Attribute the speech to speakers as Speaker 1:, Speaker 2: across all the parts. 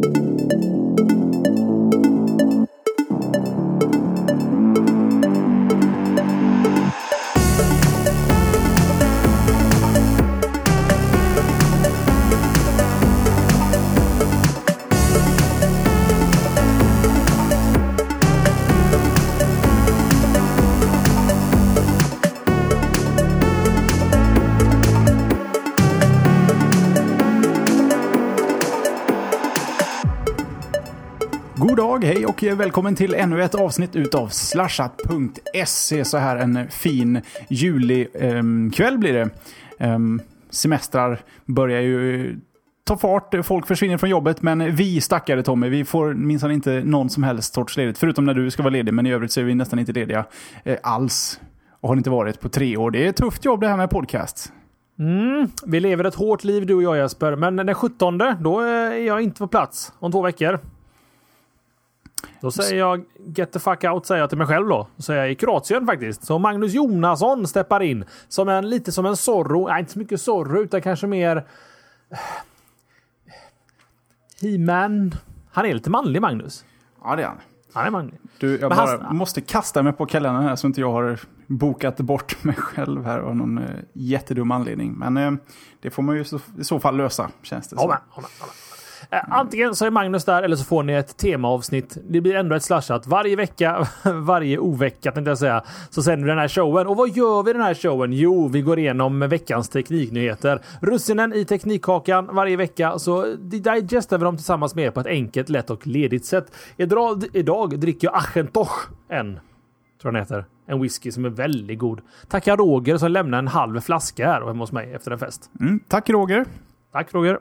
Speaker 1: God och eh, välkommen till ännu ett avsnitt utav slashat.se. Så här en fin julikväll ehm, blir det. Ehm, semestrar börjar ju eh, ta fart, folk försvinner från jobbet, men vi stackare Tommy, vi får minsann inte någon som helst sorts ledigt. Förutom när du ska vara ledig, men i övrigt så är vi nästan inte lediga eh, alls. Och har inte varit på tre år. Det är ett tufft jobb det här med podcast.
Speaker 2: Mm, vi lever ett hårt liv du och jag Jesper, men den 17 då eh, är jag inte på plats om två veckor. Då säger jag get the fuck out säger jag till mig själv då. Så jag i Kroatien faktiskt. Så Magnus Jonasson steppar in. Som en, lite som en Zorro. Nej, inte så mycket Zorro utan kanske mer... He-Man. Han är lite manlig Magnus.
Speaker 1: Ja, det är han.
Speaker 2: Han är manlig.
Speaker 1: Du, jag bara
Speaker 2: han-
Speaker 1: måste kasta mig på kalendern här så inte jag har bokat bort mig själv här av någon eh, jättedum anledning. Men eh, det får man ju så, i så fall lösa, känns det
Speaker 2: Ja,
Speaker 1: som.
Speaker 2: men, ja, men, ja, men. Eh, Antingen så är Magnus där eller så får ni ett temaavsnitt. Det blir ändå ett slashat. Varje vecka, varje ovecka tänkte jag säga, så sänder vi den här showen. Och vad gör vi i den här showen? Jo, vi går igenom veckans tekniknyheter. Russinen i teknikkakan varje vecka, så digestar vi dem tillsammans med er på ett enkelt, lätt och ledigt sätt. Idag, idag dricker jag Achentoch en, tror den heter. En whisky som är väldigt god. Tackar Roger som lämnade en halv flaska här hemma hos mig efter en fest.
Speaker 1: Mm, tack Roger.
Speaker 2: Tack Roger.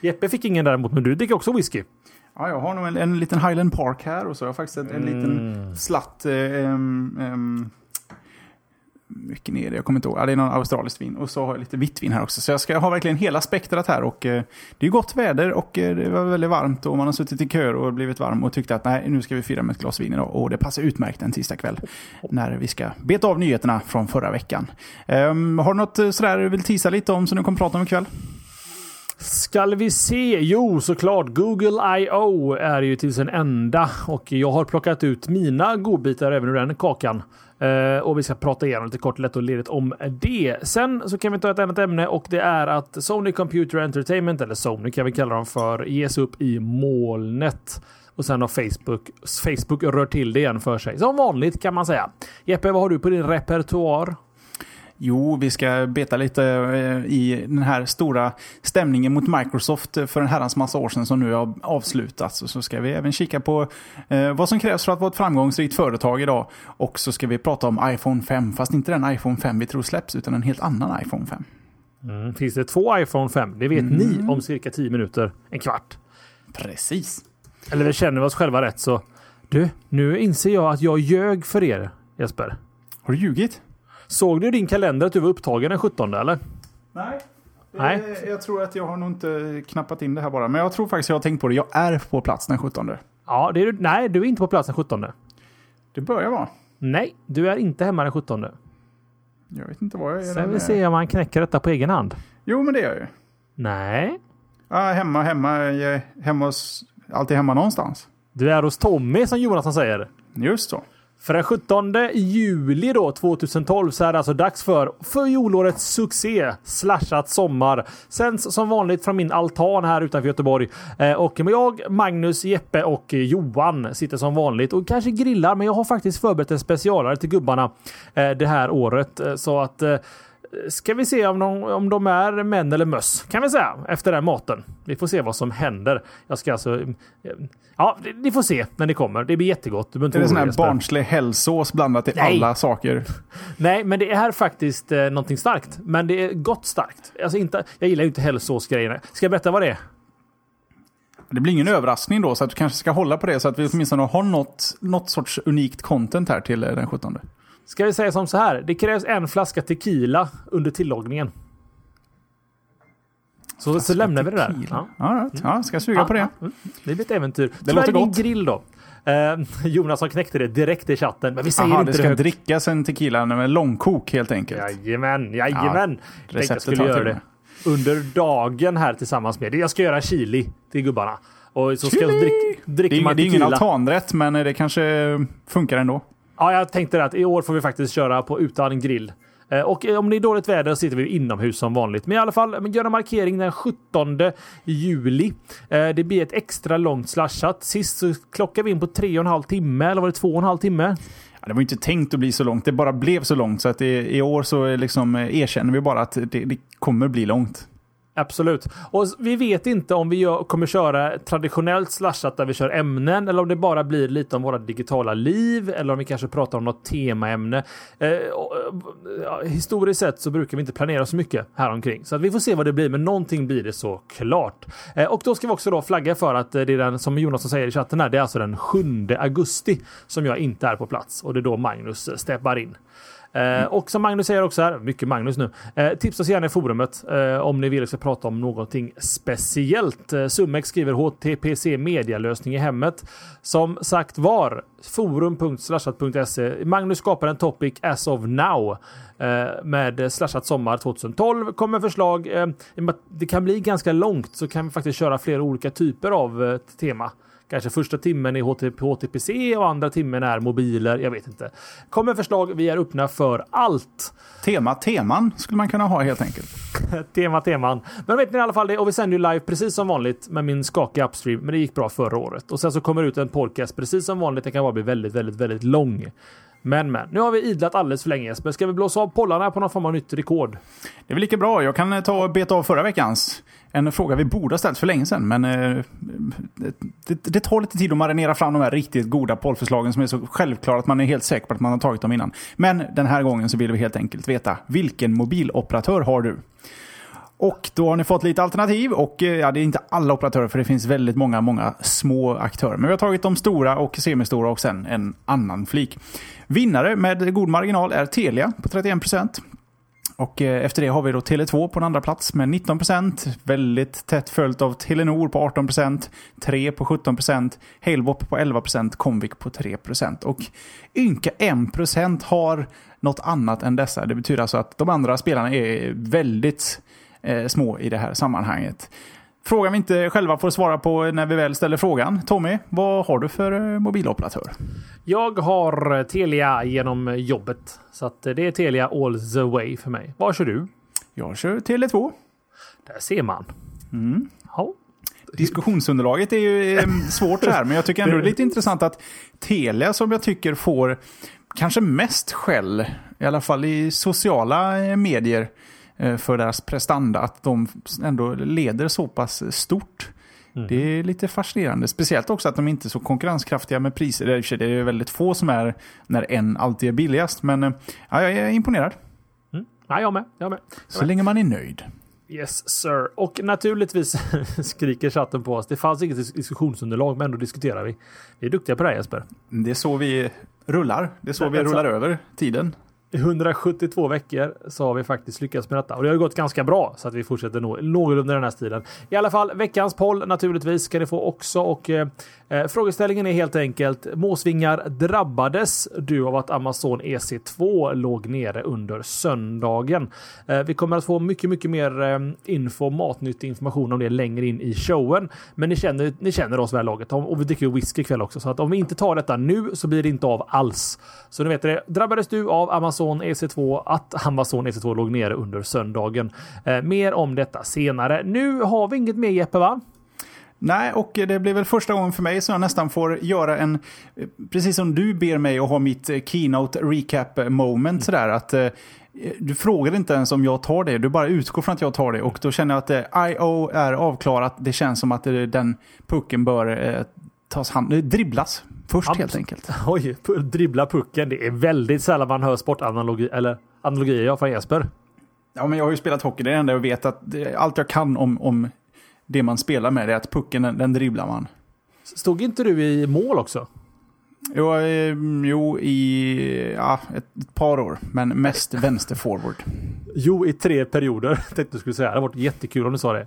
Speaker 2: Jeppe fick ingen däremot, men du dricker också whisky.
Speaker 1: Ja, jag har nog en, en liten Highland Park här och så har jag faktiskt en, en liten slatt... Eh, em, mycket ner, jag kommer inte ihåg. Ja, det är någon australiskt vin. Och så har jag lite vitt vin här också. Så jag ska ha verkligen hela spektrat här. Och eh, det är gott väder och eh, det var väldigt varmt. Och man har suttit i kör och blivit varm och tyckte att nej, nu ska vi fira med ett glas vin idag. Och det passar utmärkt en tisdag kväll. När vi ska beta av nyheterna från förra veckan. Em, har du något eh, sådär du vill tisa lite om som du kommer prata om ikväll?
Speaker 2: Skall vi se? Jo, såklart. Google I.O. är ju till sin ända och jag har plockat ut mina godbitar även ur den kakan. Uh, och vi ska prata igenom lite kort, lätt och ledigt om det. Sen så kan vi ta ett annat ämne och det är att Sony Computer Entertainment, eller Sony kan vi kalla dem för, ges upp i molnet. Och sen har Facebook, Facebook rört till det igen för sig. Som vanligt kan man säga. Jeppe, vad har du på din repertoar?
Speaker 1: Jo, vi ska beta lite eh, i den här stora stämningen mot Microsoft för en herrans massa år sedan som nu har avslutats. Och så ska vi även kika på eh, vad som krävs för att vara ett framgångsrikt företag idag. Och så ska vi prata om iPhone 5, fast inte den iPhone 5 vi tror släpps, utan en helt annan iPhone 5.
Speaker 2: Mm, finns det två iPhone 5? Det vet ni om cirka 10 minuter. En kvart.
Speaker 1: Precis.
Speaker 2: Eller vi känner oss själva rätt så... Du, nu inser jag att jag ljög för er, Jesper.
Speaker 1: Har du ljugit?
Speaker 2: Såg du i din kalender att du var upptagen den 17 eller?
Speaker 1: Nej.
Speaker 2: Nej.
Speaker 1: Jag tror att jag har nog inte knappat in det här bara. Men jag tror faktiskt jag har tänkt på det. Jag är på plats den 17.
Speaker 2: Ja, det är du. Nej, du är inte på plats den 17.
Speaker 1: Det börjar vara.
Speaker 2: Nej, du är inte hemma den 17.
Speaker 1: Jag vet inte vad jag är.
Speaker 2: Sen vi se om man knäcker detta på egen hand.
Speaker 1: Jo, men det gör jag ju.
Speaker 2: Nej.
Speaker 1: Ja, hemma, hemma, jag är hemma hos, alltid hemma någonstans.
Speaker 2: Du är hos Tommy som Jonasson säger.
Speaker 1: Just så.
Speaker 2: För den 17 juli då 2012 så är det alltså dags för för fjolårets succé slashat sommar. Sänds som vanligt från min altan här utanför Göteborg. Eh, och jag, Magnus, Jeppe och Johan sitter som vanligt och kanske grillar. Men jag har faktiskt förberett en specialare till gubbarna eh, det här året. Eh, så att Ska vi se om de, om de är män eller möss, kan vi säga, efter den maten. Vi får se vad som händer. Jag ska alltså... eh, Ja, ni får se när det kommer. Det blir jättegott. Du inte
Speaker 1: Det är en sån här barnslig hällsås blandat i
Speaker 2: Nej.
Speaker 1: alla saker.
Speaker 2: Nej, men det är faktiskt eh, någonting starkt. Men det är gott starkt. Alltså inte, jag gillar ju inte hälsosåsgrejerna. Ska jag berätta vad det är?
Speaker 1: Det blir ingen överraskning då, så att du kanske ska hålla på det så att vi åtminstone har något, något sorts unikt content här till eh, den 17.
Speaker 2: Ska vi säga som så här. Det krävs en flaska tequila under tillagningen. Så, så lämnar vi det där.
Speaker 1: Tequila.
Speaker 2: Ja.
Speaker 1: Ja, right. ja, ska jag suga på det.
Speaker 2: Mm. Det blir ett äventyr.
Speaker 1: Det
Speaker 2: Tyvärr
Speaker 1: låter gott.
Speaker 2: grill då. Eh, Jonas som knäckte det direkt i chatten. Men vi säger
Speaker 1: Aha,
Speaker 2: inte
Speaker 1: det
Speaker 2: det
Speaker 1: ska
Speaker 2: högt.
Speaker 1: drickas en tequila med långkok helt enkelt.
Speaker 2: Jajamän, jajamän.
Speaker 1: Ja,
Speaker 2: Tänkte jag
Speaker 1: receptet
Speaker 2: skulle
Speaker 1: har jag
Speaker 2: göra det under dagen här tillsammans med. Jag ska göra chili till gubbarna. Och så ska drick, dricker
Speaker 1: det, är, det är ingen
Speaker 2: tequila.
Speaker 1: altanrätt, men det kanske funkar ändå.
Speaker 2: Ja, jag tänkte det att i år får vi faktiskt köra på utan grill. Eh, och eh, om det är dåligt väder sitter vi inomhus som vanligt. Men i alla fall, gör en markering den 17 juli. Eh, det blir ett extra långt slashat. Sist så klockade vi in på tre och en halv timme, eller var det två och en halv timme?
Speaker 1: Ja, det var inte tänkt att bli så långt, det bara blev så långt. Så att i år så liksom erkänner vi bara att det, det kommer bli långt.
Speaker 2: Absolut. Och vi vet inte om vi gör, kommer köra traditionellt slashat där vi kör ämnen eller om det bara blir lite om våra digitala liv eller om vi kanske pratar om något temaämne. Eh, och, eh, ja, historiskt sett så brukar vi inte planera så mycket häromkring så att vi får se vad det blir, men någonting blir det såklart. Eh, och då ska vi också då flagga för att eh, det är den som Jonas säger i chatten här. Det är alltså den 7 augusti som jag inte är på plats och det är då Magnus eh, steppar in. Mm. och som Magnus säger också här, mycket Magnus nu, eh, tipsa oss gärna i forumet eh, om ni vill att vi ska prata om någonting speciellt. Eh, Summex skriver HTPC medialösning i hemmet. Som sagt var, forum.slashat.se. Magnus skapar en topic as of now. Eh, med Slashat Sommar 2012 kommer förslag. Eh, med det kan bli ganska långt så kan vi faktiskt köra flera olika typer av eh, tema. Kanske första timmen är HT, HTPC och andra timmen är mobiler. Jag vet inte. Kommer förslag. Vi är öppna för allt.
Speaker 1: Tema, teman skulle man kunna ha helt enkelt.
Speaker 2: Tema, teman. Men vet ni i alla fall det. Och vi sänder ju live precis som vanligt med min skakiga upstream. Men det gick bra förra året. Och sen så kommer ut en podcast precis som vanligt. Det kan bara bli väldigt, väldigt, väldigt lång. Men, men. Nu har vi idlat alldeles för länge Jesper. Ska vi blåsa av pollarna på någon form av nytt rekord?
Speaker 1: Det är väl lika bra. Jag kan ta och beta av förra veckans. En fråga vi borde ha ställt för länge sedan, men eh, det, det, tar lite tid att marinera fram de här riktigt goda pollförslagen som är så självklara att man är helt säker på att man har tagit dem innan. Men den här gången så vill vi helt enkelt veta, vilken mobiloperatör har du? Och då har ni fått lite alternativ och eh, ja, det är inte alla operatörer för det finns väldigt många, många små aktörer. Men vi har tagit de stora och semistora och sen en annan flik. Vinnare med god marginal är Telia på 31%. Och eh, efter det har vi då Tele2 på en andra plats med 19%. Väldigt tätt följt av Telenor på 18%, 3 på 17%, Halebop på 11%, Comviq på 3%. Och ynka 1% har något annat än dessa. Det betyder alltså att de andra spelarna är väldigt eh, små i det här sammanhanget. Frågan vi inte själva får svara på när vi väl ställer frågan. Tommy, vad har du för eh, mobiloperatör?
Speaker 2: Jag har eh, Telia genom jobbet. Så eh, det är Telia all the way för mig. Vad kör du?
Speaker 1: Jag kör Tele2.
Speaker 2: Där ser man. Ja.
Speaker 1: Diskussionsunderlaget är ju svårt här, men jag tycker ändå det är lite intressant att Telia som jag tycker får kanske mest skäll, i alla fall i sociala medier, för deras prestanda, att de ändå leder så pass stort. Det är lite fascinerande. Speciellt också att de inte är så konkurrenskraftiga med priser. Det är det väldigt få som är när en alltid är billigast. Men eh, ja, jag är imponerad.
Speaker 2: Mm. Ja, jag med. Jag med.
Speaker 1: Så länge man är nöjd.
Speaker 2: Yes sir. Och naturligtvis skriker chatten på oss. Det fanns inget dis- diskussionsunderlag men ändå diskuterar vi. Vi är duktiga på det här Jesper.
Speaker 1: Det är så vi rullar. Det är så vi rullar över tiden.
Speaker 2: I 172 veckor så har vi faktiskt lyckats med detta. Och det har gått ganska bra så att vi fortsätter nå någorlunda den här stilen. I alla fall veckans poll naturligtvis ska ni få också. Och eh, eh frågeställningen är helt enkelt. Måsvingar drabbades du av att Amazon EC2 låg nere under söndagen? Eh, vi kommer att få mycket, mycket mer eh, info, matnyttig information om det längre in i showen. Men ni känner, ni känner oss väl laget och vi dricker ju whisky ikväll också. Så att om vi inte tar detta nu så blir det inte av alls. Så ni vet det. Drabbades du av Amazon Amazon EC2 att Amazon EC2 låg nere under söndagen? Eh, mer om detta senare. Nu har vi inget mer Jeppe va?
Speaker 1: Nej, och det blir väl första gången för mig som jag nästan får göra en, precis som du ber mig att ha mitt eh, keynote recap moment sådär, att eh, du frågar inte ens om jag tar det, du bara utgår från att jag tar det och då känner jag att I.O. är avklarat, det känns som att den pucken bör tas hand, dribblas först
Speaker 2: Ja,
Speaker 1: helt enkelt.
Speaker 2: Oj, dribbla pucken. Det är väldigt sällan man hör sportanalogi eller analogier ja, från Jesper.
Speaker 1: Ja, men jag har ju spelat hockey, det är det enda jag vet att det, allt jag kan om, om det man spelar med är att pucken, den, den dribblar man.
Speaker 2: Stod inte du i mål också?
Speaker 1: Jo, eh, jo i ja, ett, ett par år, men mest vänsterforward.
Speaker 2: Jo, i tre perioder. Tänkte du skulle säga. Det hade varit jättekul om du sa det.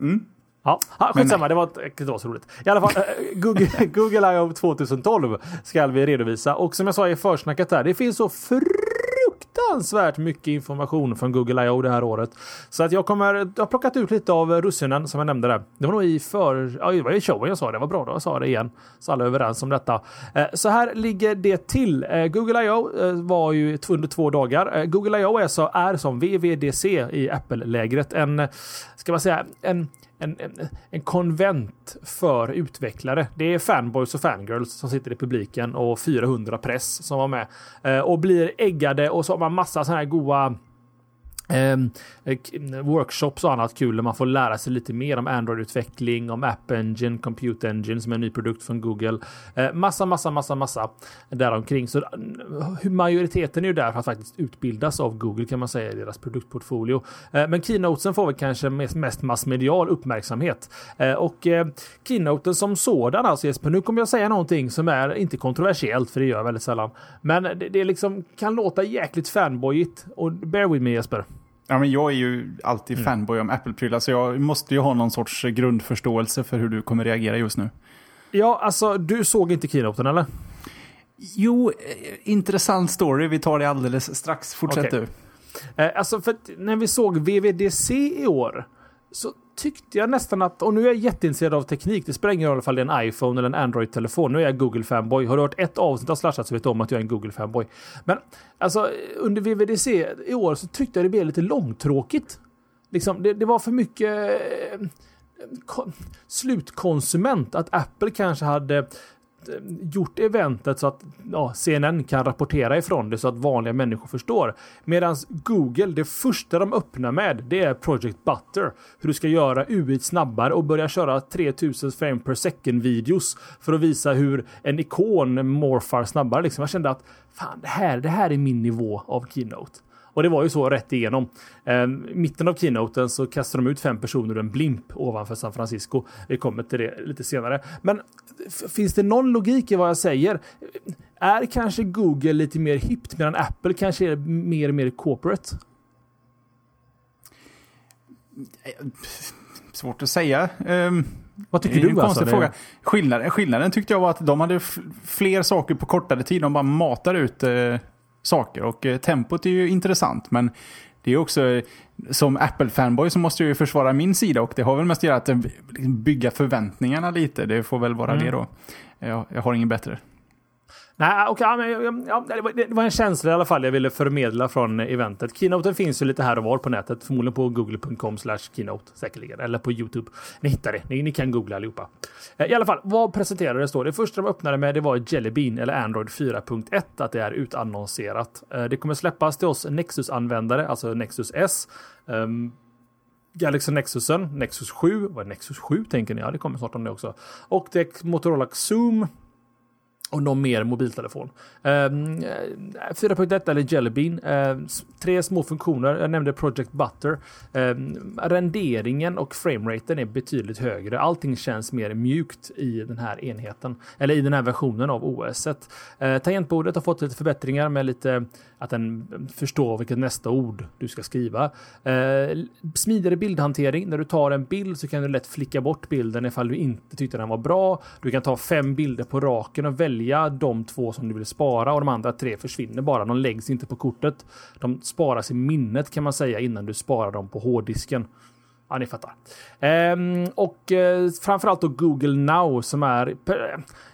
Speaker 1: Mm.
Speaker 2: Ja, ja skitsamma. Det var, inte- det var så roligt. I alla fall, eh, Google, Google I.O. 2012 ska vi redovisa. Och som jag sa i försnacket där, det finns så fruktansvärt mycket information från Google I.O. det här året. Så att jag kommer, jag har plockat ut lite av russinen som jag nämnde där. Det var nog i för, ja, det var i showen jag sa det. Var bra då jag sa det igen. Så alla är överens om detta. Eh, så här ligger det till. Eh, Google I.O. Var ju under två dagar. Google I.O. är, så, är som VVDC i Apple-lägret. En, ska man säga, en en, en, en, konvent för utvecklare. Det är fanboys och fangirls som sitter i publiken och 400 press som var med. Eh, och blir äggade och så har man massa sådana här goa Ehm, workshops och annat kul där man får lära sig lite mer om Android-utveckling, om App Engine, Compute Engine som är en ny produkt från Google. Eh, massa, massa, massa, massa däromkring. Så majoriteten är ju där för att faktiskt utbildas av Google kan man säga i deras produktportfolio. Eh, men keynotesen får väl kanske mest, mest massmedial uppmärksamhet. Eh, och eh, keynoten som sådan alltså Jesper, nu kommer jag säga någonting som är inte kontroversiellt för det gör jag väldigt sällan. Men det, det liksom kan låta jäkligt fanboyigt och bear with me Jesper.
Speaker 1: Ja, men jag är ju alltid mm. fanboy om Apple-prylar, så jag måste ju ha någon sorts grundförståelse för hur du kommer reagera just nu.
Speaker 2: Ja, alltså du såg inte keynoten eller?
Speaker 1: Jo, eh, intressant story. Vi tar det alldeles strax. Fortsätt okay.
Speaker 2: du. Eh, alltså, för när vi såg VVDC i år så tyckte jag nästan att, och nu är jag jätteintresserad av teknik, det spelar ingen roll om det är en iPhone eller en Android-telefon. Nu är jag Google-fanboy. Har du hört ett avsnitt av Slashat så vet du om att jag är en Google-fanboy. Men alltså under VVDC i år så tyckte jag det blev lite långtråkigt. Liksom, det, det var för mycket eh, slutkonsument. Att Apple kanske hade Eh, gjort eventet så att ja, CNN kan rapportera ifrån det så att vanliga människor förstår. Medan Google, det första de öppnar med, det är Project Butter. Hur du ska göra UI snabbare och börja köra 3000 frame per second videos för att visa hur en ikon morfar snabbare. Liksom. Jag kände att fan, det här, det här är min nivå av Keynote. Och det var ju så rätt igenom. Eh, mitten av keynoten så kastade de ut fem personer ur en blimp ovanför San Francisco. Vi kommer till det lite senare. Men finns det någon logik i vad jag säger? Är kanske Google lite mer hippt medan Apple kanske är mer och mer corporate?
Speaker 1: Svårt att säga. Um,
Speaker 2: Vad tycker du?
Speaker 1: Alltså, fråga. Skillnaden, skillnaden tyckte jag var att de hade fler saker på kortare tid. De bara matar ut uh, saker. Och uh, tempot är ju intressant. Men det är också, som Apple-fanboy så måste jag ju försvara min sida och det har väl mest att göra att liksom bygga förväntningarna lite. Det får väl vara mm. det då. Jag, jag har ingen bättre.
Speaker 2: Nej, ah, okay, ah, ja, men, ja, det, var, en känsla i alla fall jag ville förmedla från eventet. Keynoten finns ju lite här och var på nätet. Förmodligen på google.com keynote säkerligen. Eller på YouTube. Ni hittar det. Ni, ni kan googla allihopa. Eh, I alla fall, vad presenterades då? Det första de öppnade med det var Jelly Bean eller Android 4.1. Att det är utannonserat. Eh, det kommer släppas till oss Nexus-användare, alltså Nexus S. Um, Galaxy Nexusen, Nexus 7. Vad är Nexus 7 tänker ni? Ja, det kommer snart om det också. Och det är Motorola Zoom och någon mer mobiltelefon. Ehm, eh, 4.1 eller Jelly Bean. Ehm, tre små funktioner. Jag nämnde Project Butter. Eh, renderingen och frameraten är betydligt högre. Allting känns mer mjukt i den här enheten. Eller i den här versionen av OS. Eh, tangentbordet har fått lite förbättringar med lite att den förstår vilket nästa ord du ska skriva. Ehm, smidigare bildhantering. När du tar en bild så kan du lätt flicka bort bilden ifall du inte tyckte den var bra. Du kan ta fem bilder på raken och välja välja de två som du vill spara och de andra tre försvinner bara. De läggs inte på kortet. De sparas i minnet kan man säga innan du sparar dem på hårddisken. Ja, ni fattar. Ehm, och eh, framförallt då Google Now som är...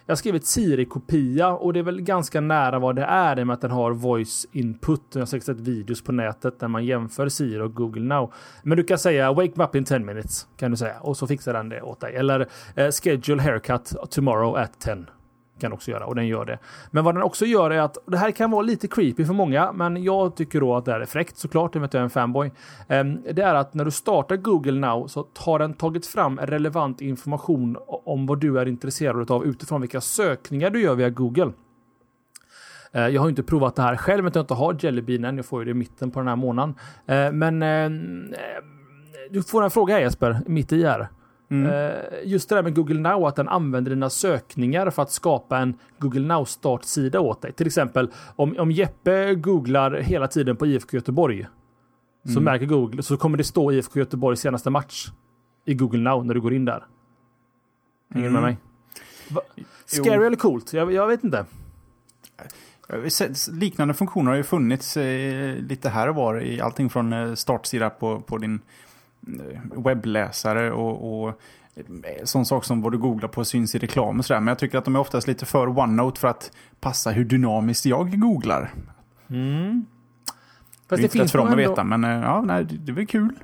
Speaker 2: Jag har skrivit Siri-kopia och det är väl ganska nära vad det är i och med att den har voice input. Jag har säkert sett videos på nätet där man jämför Siri och Google Now. Men du kan säga wake me up in 10 minutes kan du säga och så fixar den det åt dig. Eller eh, schedule haircut tomorrow at 10 kan också göra och den gör det. Men vad den också gör är att det här kan vara lite creepy för många, men jag tycker då att det här är fräckt såklart, i och med att jag är en fanboy. Ehm, det är att när du startar Google Now så har den tagit fram relevant information om vad du är intresserad av utifrån vilka sökningar du gör via Google. Ehm, jag har inte provat det här själv, att jag inte har Jellybean än. Jag får ju det i mitten på den här månaden. Ehm, men du får en fråga Jesper, mitt i här. Mm. Eh, just det där med Google Now, att den använder dina sökningar för att skapa en Google Now-startsida åt dig. Till exempel om, om Jeppe googlar hela tiden på IFK Göteborg. Mm. Så märker Google, så kommer det stå IFK Göteborgs senaste match i Google Now när du går in där. Hänger du mm. med mig? Va? Scary jo. eller coolt? Jag, jag vet inte.
Speaker 1: Liknande funktioner har ju funnits eh, lite här och var i allting från eh, startsida på, på din webbläsare och, och sån sak som vad du googlar på syns i reklam och sådär. Men jag tycker att de är oftast lite för OneNote för att passa hur dynamiskt jag googlar.
Speaker 2: Mm.
Speaker 1: Fast det, är inte lätt för dem att veta, men ja, nej, det väl kul.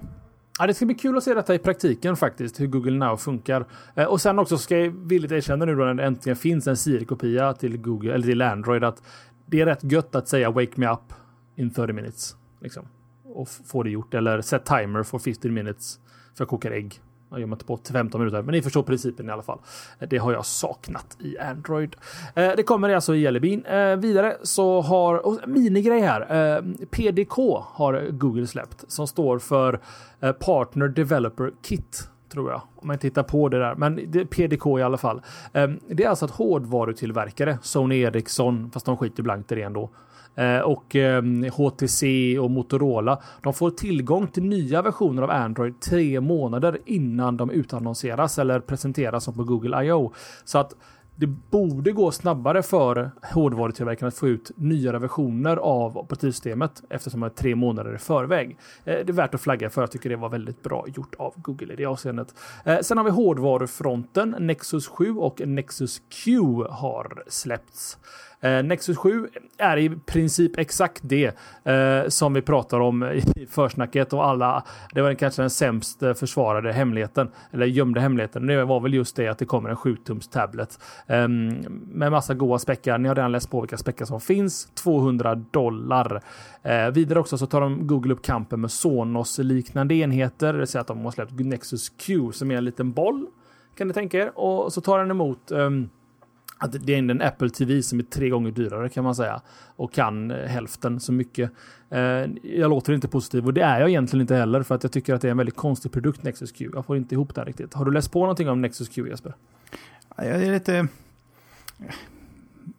Speaker 2: Ja, det ska bli kul att se detta i praktiken faktiskt, hur Google Now funkar. Eh, och sen också ska jag villigt erkänna nu då när det äntligen finns en Siri-kopia till Google, eller till Android, att det är rätt gött att säga Wake me up in 30 minutes. Liksom. Och få det gjort. Eller set timer for 15 minutes för att koka ägg. Jag gör man inte på 15 minuter, men ni förstår principen i alla fall. Eh, det har jag saknat i Android. Eh, det kommer alltså i Jelly Bean. Eh, vidare så har, och minigrej här. Eh, PDK har Google släppt som står för eh, Partner Developer Kit tror jag. Om man tittar på det där. Men det är PDK i alla fall. Eh, det är alltså ett hårdvarutillverkare, Sony Ericsson, fast de skiter blankt i det ändå. Eh, och ehm, HTC och Motorola. De får tillgång till nya versioner av Android tre månader innan de utannonseras eller presenteras som på Google I.O. Så att det borde gå snabbare för hårdvarutillverkarna att få ut nyare versioner av operativsystemet eftersom det är tre månader i förväg. Eh, det är värt att flagga för. Jag tycker det var väldigt bra gjort av Google i det avseendet. Eh, sen har vi hårdvarufronten. Nexus 7 och Nexus Q har släppts. Eh, Nexus 7 är i princip exakt det eh, som vi pratar om i försnacket och alla. Det var kanske den sämst eh, försvarade hemligheten eller gömde hemligheten. Det var väl just det att det kommer en 7-tums tablet eh, med massa goa späckar. Ni har redan läst på vilka späckar som finns. 200 dollar. Eh, vidare också så tar de Google upp kampen med Sonos liknande enheter. Det vill säga att de har släppt Nexus Q som är en liten boll. Kan ni tänka er? Och så tar den emot um, att det är en Apple TV som är tre gånger dyrare kan man säga. Och kan eh, hälften så mycket. Eh, jag låter inte positiv och det är jag egentligen inte heller för att jag tycker att det är en väldigt konstig produkt Nexus Q. Jag får inte ihop det riktigt. Har du läst på någonting om Nexus Q Jesper?
Speaker 1: Jag är lite...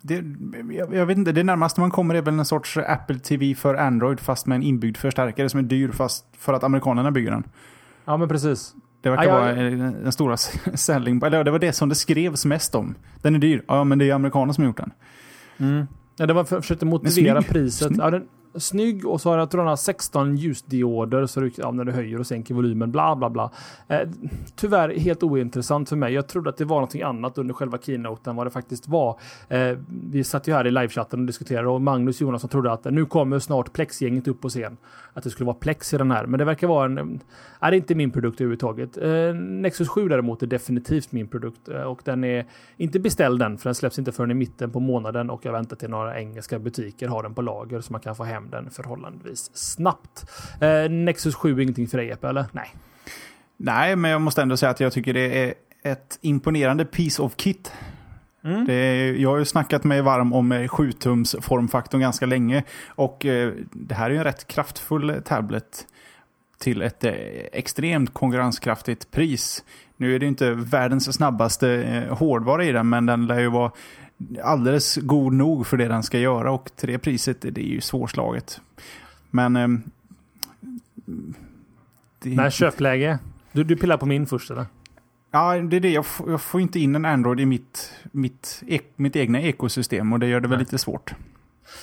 Speaker 1: Det, jag, jag, vet inte, det närmaste man kommer är väl en sorts Apple TV för Android fast med en inbyggd förstärkare som är dyr fast för att amerikanerna bygger den.
Speaker 2: Ja men precis.
Speaker 1: Det verkar vara den stora selling. Eller det var det som det skrevs mest om. Den är dyr. Ja, men det är amerikaner som har gjort den.
Speaker 2: Mm. Ja, det var för, försökte motivera priset. Ja, den, snygg och så har jag tror den har 16 ljusdioder så du, ja, när du höjer och sänker volymen bla bla bla. Eh, tyvärr helt ointressant för mig. Jag trodde att det var någonting annat under själva keynoten vad det faktiskt var. Eh, vi satt ju här i livechatten och diskuterade och Magnus Jonasson trodde att nu kommer snart Plex-gänget upp på scen. Att det skulle vara Plex i den här. Men det verkar vara en... Är det inte min produkt överhuvudtaget. Eh, Nexus 7 däremot är definitivt min produkt eh, och den är inte beställd än för den släpps inte förrän i mitten på månaden och jag väntar till några engelska butiker har den på lager så man kan få hem den förhållandevis snabbt. Eh, Nexus 7 är ingenting för dig Epe, eller? Nej.
Speaker 1: Nej, men jag måste ändå säga att jag tycker det är ett imponerande piece of kit. Mm. Det, jag har ju snackat mig varm om 7-tums formfaktorn ganska länge. Och eh, det här är ju en rätt kraftfull tablet till ett eh, extremt konkurrenskraftigt pris. Nu är det inte världens snabbaste eh, hårdvara i den, men den lär ju vara alldeles god nog för det den ska göra och till det priset det är ju svårslaget. Men... Eh,
Speaker 2: det... Men köpläge? Du, du pillar på min först eller?
Speaker 1: Ja, det är det. Jag, jag får inte in en Android i mitt, mitt, mitt egna ekosystem och det gör det väl lite svårt.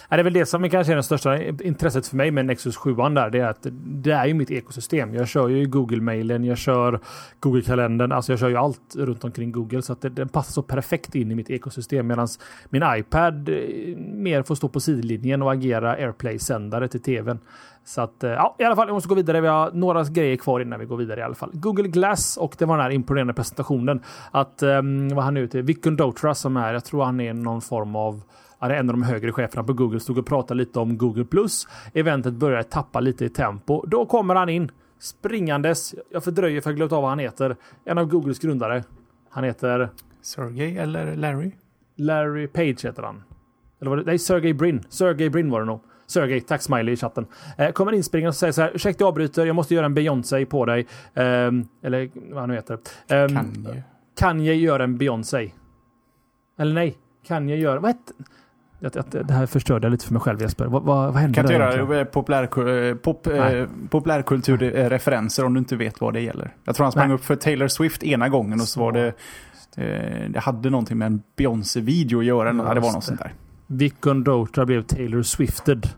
Speaker 2: Det är väl det som är kanske är det största intresset för mig med Nexus 7 där. Det är att det är ju mitt ekosystem. Jag kör ju Google-mailen, jag kör Google-kalendern, alltså jag kör ju allt runt omkring Google så att det, den passar så perfekt in i mitt ekosystem medan min iPad eh, mer får stå på sidlinjen och agera AirPlay-sändare till tvn. Så att, eh, ja, i alla fall, jag måste gå vidare. Vi har några grejer kvar innan vi går vidare i alla fall. Google Glass och det var den här imponerande presentationen. Att, um, vad han nu heter, Vikun Dotra som är, jag tror han är någon form av en av de högre cheferna på Google stod och pratade lite om Google+. Eventet började tappa lite i tempo. Då kommer han in springandes. Jag fördröjer för att glömt av vad han heter. En av Googles grundare. Han heter...
Speaker 1: Sergey eller Larry?
Speaker 2: Larry Page heter han. Eller var det? Nej, Sergey Brin. Sergey Brin var det nog. Sergey, tack smiley i chatten. Eh, kommer inspringande och säger så här. Ursäkta jag avbryter, jag måste göra en Beyoncé på dig. Eh, eller vad han nu heter. Eh, Kanye. Kanye gör en Beyoncé. Eller nej, Kanye gör... Vad heter... Att, att, det här förstörde jag lite för mig själv Jesper. Vad, vad, vad hände
Speaker 1: Kan du göra eh, populär, eh, pop, eh, populärkulturreferenser om du inte vet vad det gäller? Jag tror han sprang Nej. upp för Taylor Swift ena gången och så var det... Eh, det hade någonting med en Beyoncé-video att göra. Just det var något sånt där.
Speaker 2: Vic Gondotra blev Taylor Swifted.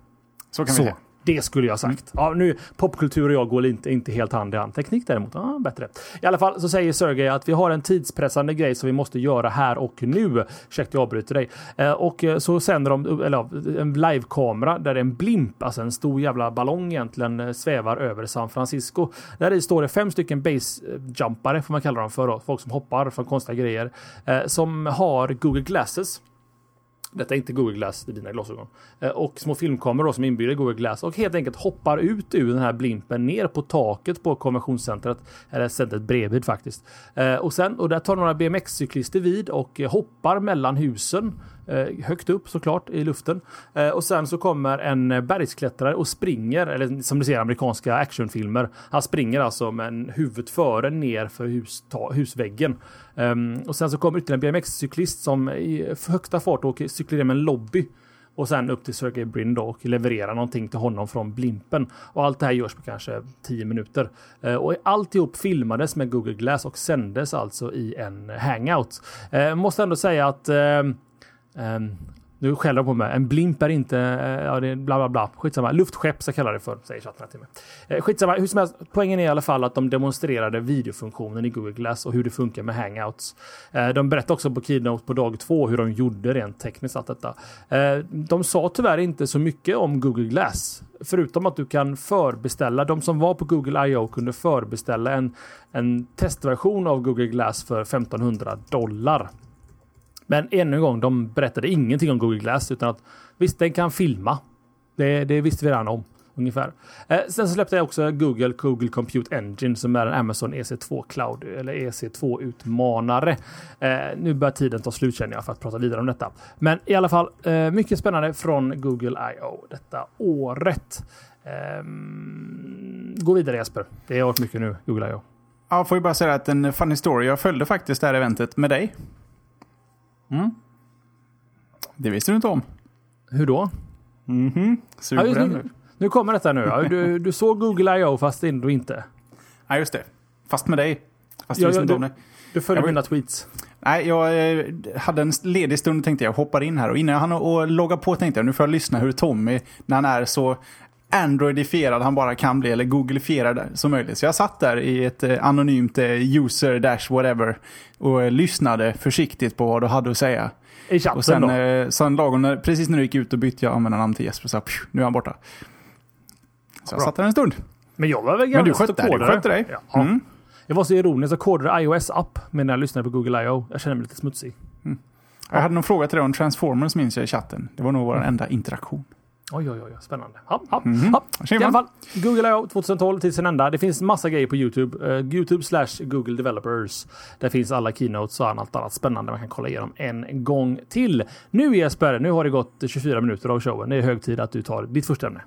Speaker 1: Så kan vi säga.
Speaker 2: Det skulle jag sagt. Ja, nu, popkultur och jag går inte, inte helt hand i hand. Teknik däremot, ja, bättre. I alla fall så säger Sergej att vi har en tidspressande grej som vi måste göra här och nu. Ursäkta jag avbryter dig. Eh, och eh, så sänder de eller, ja, en livekamera där en blimp, alltså en stor jävla ballong egentligen, eh, svävar över San Francisco. Där i står det fem stycken basejumpare, får man kalla dem för. Då. Folk som hoppar från konstiga grejer. Eh, som har Google Glasses. Detta är inte Google Glass, det är dina glasögon. Eh, och små filmkameror som inbjuder Google Glass och helt enkelt hoppar ut ur den här blimpen ner på taket på konventionscentret. Eller centret bredvid faktiskt. Eh, och sen, och där tar några BMX-cyklister vid och hoppar mellan husen eh, Högt upp såklart i luften. Eh, Och sen så kommer en eh, bergsklättrare och springer, eller som du ser i amerikanska actionfilmer. Han springer alltså med huvudet före ner för hus, ta, husväggen. Ehm, och sen så kommer ytterligare en BMX-cyklist som i högsta fart åker, cyklar in med en lobby. Och sen upp till Sergey Brin då och levererar någonting till honom från blimpen. Och allt det här görs på kanske 10 minuter. Eh, och alltihop filmades med Google Glass och sändes alltså i en hangout. Jag måste ändå säga att ehm, Um, nu skäller de på mig. En blimp är inte, eh, ja det är bla bla bla. Skitsamma. Luftskepp ska jag kalla det för, säger chatten här till mig. Eh, skitsamma, hur som helst. Poängen är i alla fall att de demonstrerade videofunktionen i Google Glass och hur det funkar med hangouts. Eh, de berättade också på Keynote på dag två hur de gjorde rent tekniskt allt detta. Eh, de sa tyvärr inte så mycket om Google Glass. Förutom att du kan förbeställa, de som var på Google I.O. kunde förbeställa en, en testversion av Google Glass för 1500 dollar. Men ännu en gång, de berättade ingenting om Google Glass utan att visst, den kan filma. Det, det visste vi redan om. Ungefär. Eh, sen så släppte jag också Google Google Compute Engine som är en Amazon EC2 Cloud eller EC2 utmanare. Eh, nu börjar tiden ta slut känner jag för att prata vidare om detta. Men i alla fall eh, mycket spännande från Google I.O. detta året. Ehm, gå vidare Jesper. Det har varit mycket nu, Google I.O.
Speaker 1: Ja, får ju bara säga att en funny story. Jag följde faktiskt det här eventet med dig. Mm. Det visste du inte om.
Speaker 2: Hur då?
Speaker 1: Mhm. Sug
Speaker 2: Ja, nu,
Speaker 1: nu.
Speaker 2: kommer detta nu. Ja, du, du såg Google I.O. fast ändå inte.
Speaker 1: Ja, just det. Fast med dig. Fast
Speaker 2: Ja,
Speaker 1: du inte om det.
Speaker 2: Du
Speaker 1: vill-
Speaker 2: mina tweets.
Speaker 1: Nej, jag eh, hade en ledig stund tänkte jag hoppar in här. Och innan jag hann att logga på tänkte jag nu får jag lyssna hur Tommy, när han är så Androidifierad han bara kan bli, eller Googlifierad som möjligt. Så jag satt där i ett eh, anonymt eh, user dash whatever och eh, lyssnade försiktigt på vad du hade att säga.
Speaker 2: I chatten
Speaker 1: Och sen,
Speaker 2: då.
Speaker 1: eh, sen lagom, när, precis när du gick ut och bytte jag användarnamn till Jesper så pju, nu är han borta. Så jag
Speaker 2: Bra.
Speaker 1: satt där en stund.
Speaker 2: Men jag var väl
Speaker 1: Men du skötte, du
Speaker 2: kodare.
Speaker 1: skötte dig.
Speaker 2: Ja.
Speaker 1: Mm.
Speaker 2: Jag var så ironisk. Jag kodade iOS-app medan jag lyssnade på Google I.O. Jag känner mig lite smutsig.
Speaker 1: Jag hade någon fråga till dig om Transformers minns jag i chatten. Det var nog vår enda interaktion.
Speaker 2: Oj, oj, oj. Spännande. Ja, ja,
Speaker 1: Mhm.
Speaker 2: ja. I alla fall, Google I.O. 2012 till sin ända. Det finns massa grejer på YouTube. Uh, YouTube slash Google Developers. Där finns alla keynotes och allt annat spännande man kan kolla igenom en gång till. Nu Jesper, nu har det gått 24 minuter av showen. Det är hög tid att du tar ditt första ämne.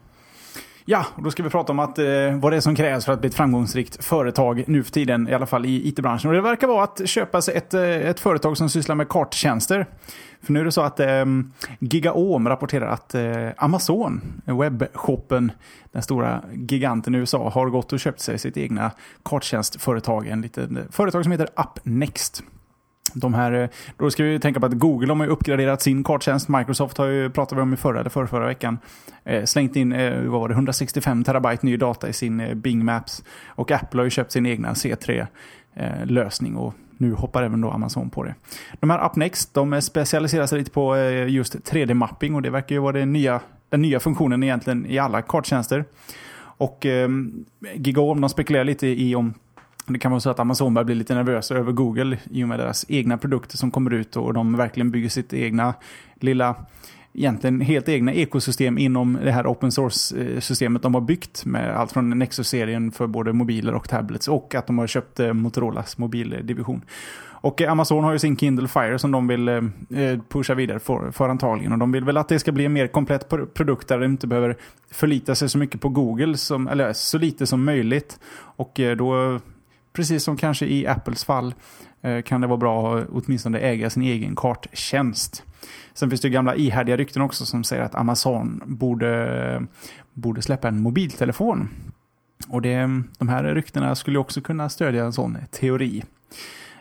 Speaker 1: Ja, och då ska vi prata om att, eh, vad det är som krävs för att bli ett framgångsrikt företag nu för tiden, i alla fall i IT-branschen. Och det verkar vara att köpa sig ett, eh, ett företag som sysslar med karttjänster. För nu är det så att eh, Gigaom rapporterar att eh, Amazon, webbshoppen, den stora giganten i USA, har gått och köpt sig sitt egna karttjänstföretag. En liten eh, företag som heter UpNext. De här, eh, då ska vi tänka på att Google de har uppgraderat sin karttjänst. Microsoft har ju, pratade vi om i förra eller förra, veckan, eh, slängt in eh, vad var det, 165 terabyte ny data i sin eh, Bing Maps. Och Apple har ju köpt sin egna C3-lösning eh, och nu hoppar även då Amazon på det. De här UpNext, de eh, specialiserar sig lite på eh, just 3D-mapping och det verkar ju vara den nya, den nya funktionen egentligen i alla karttjänster. Och eh, Gigaom, de spekulerar lite i om det kan vara så att Amazon börjar bli lite nervösa över Google i och med deras egna produkter som kommer ut och de verkligen bygger sitt egna lilla, egentligen helt egna ekosystem inom det här open source-systemet eh, de har byggt med allt från Nexus-serien för både mobiler och tablets och att de har köpt eh, Motorolas mobildivision. Och eh, Amazon har ju sin Kindle Fire som de vill pusha vidare för, för antagligen. Och de vill väl att det ska bli en mer komplett produkt där de inte behöver förlita sig så mycket på Google, som, eller så lite som möjligt. Och då, precis som kanske i Apples fall, eh, kan det vara bra att åtminstone äga sin egen karttjänst. Sen finns det ju gamla ihärdiga rykten också som säger att Amazon borde, borde släppa en mobiltelefon. Och det, de här ryktena skulle också kunna stödja en sån teori.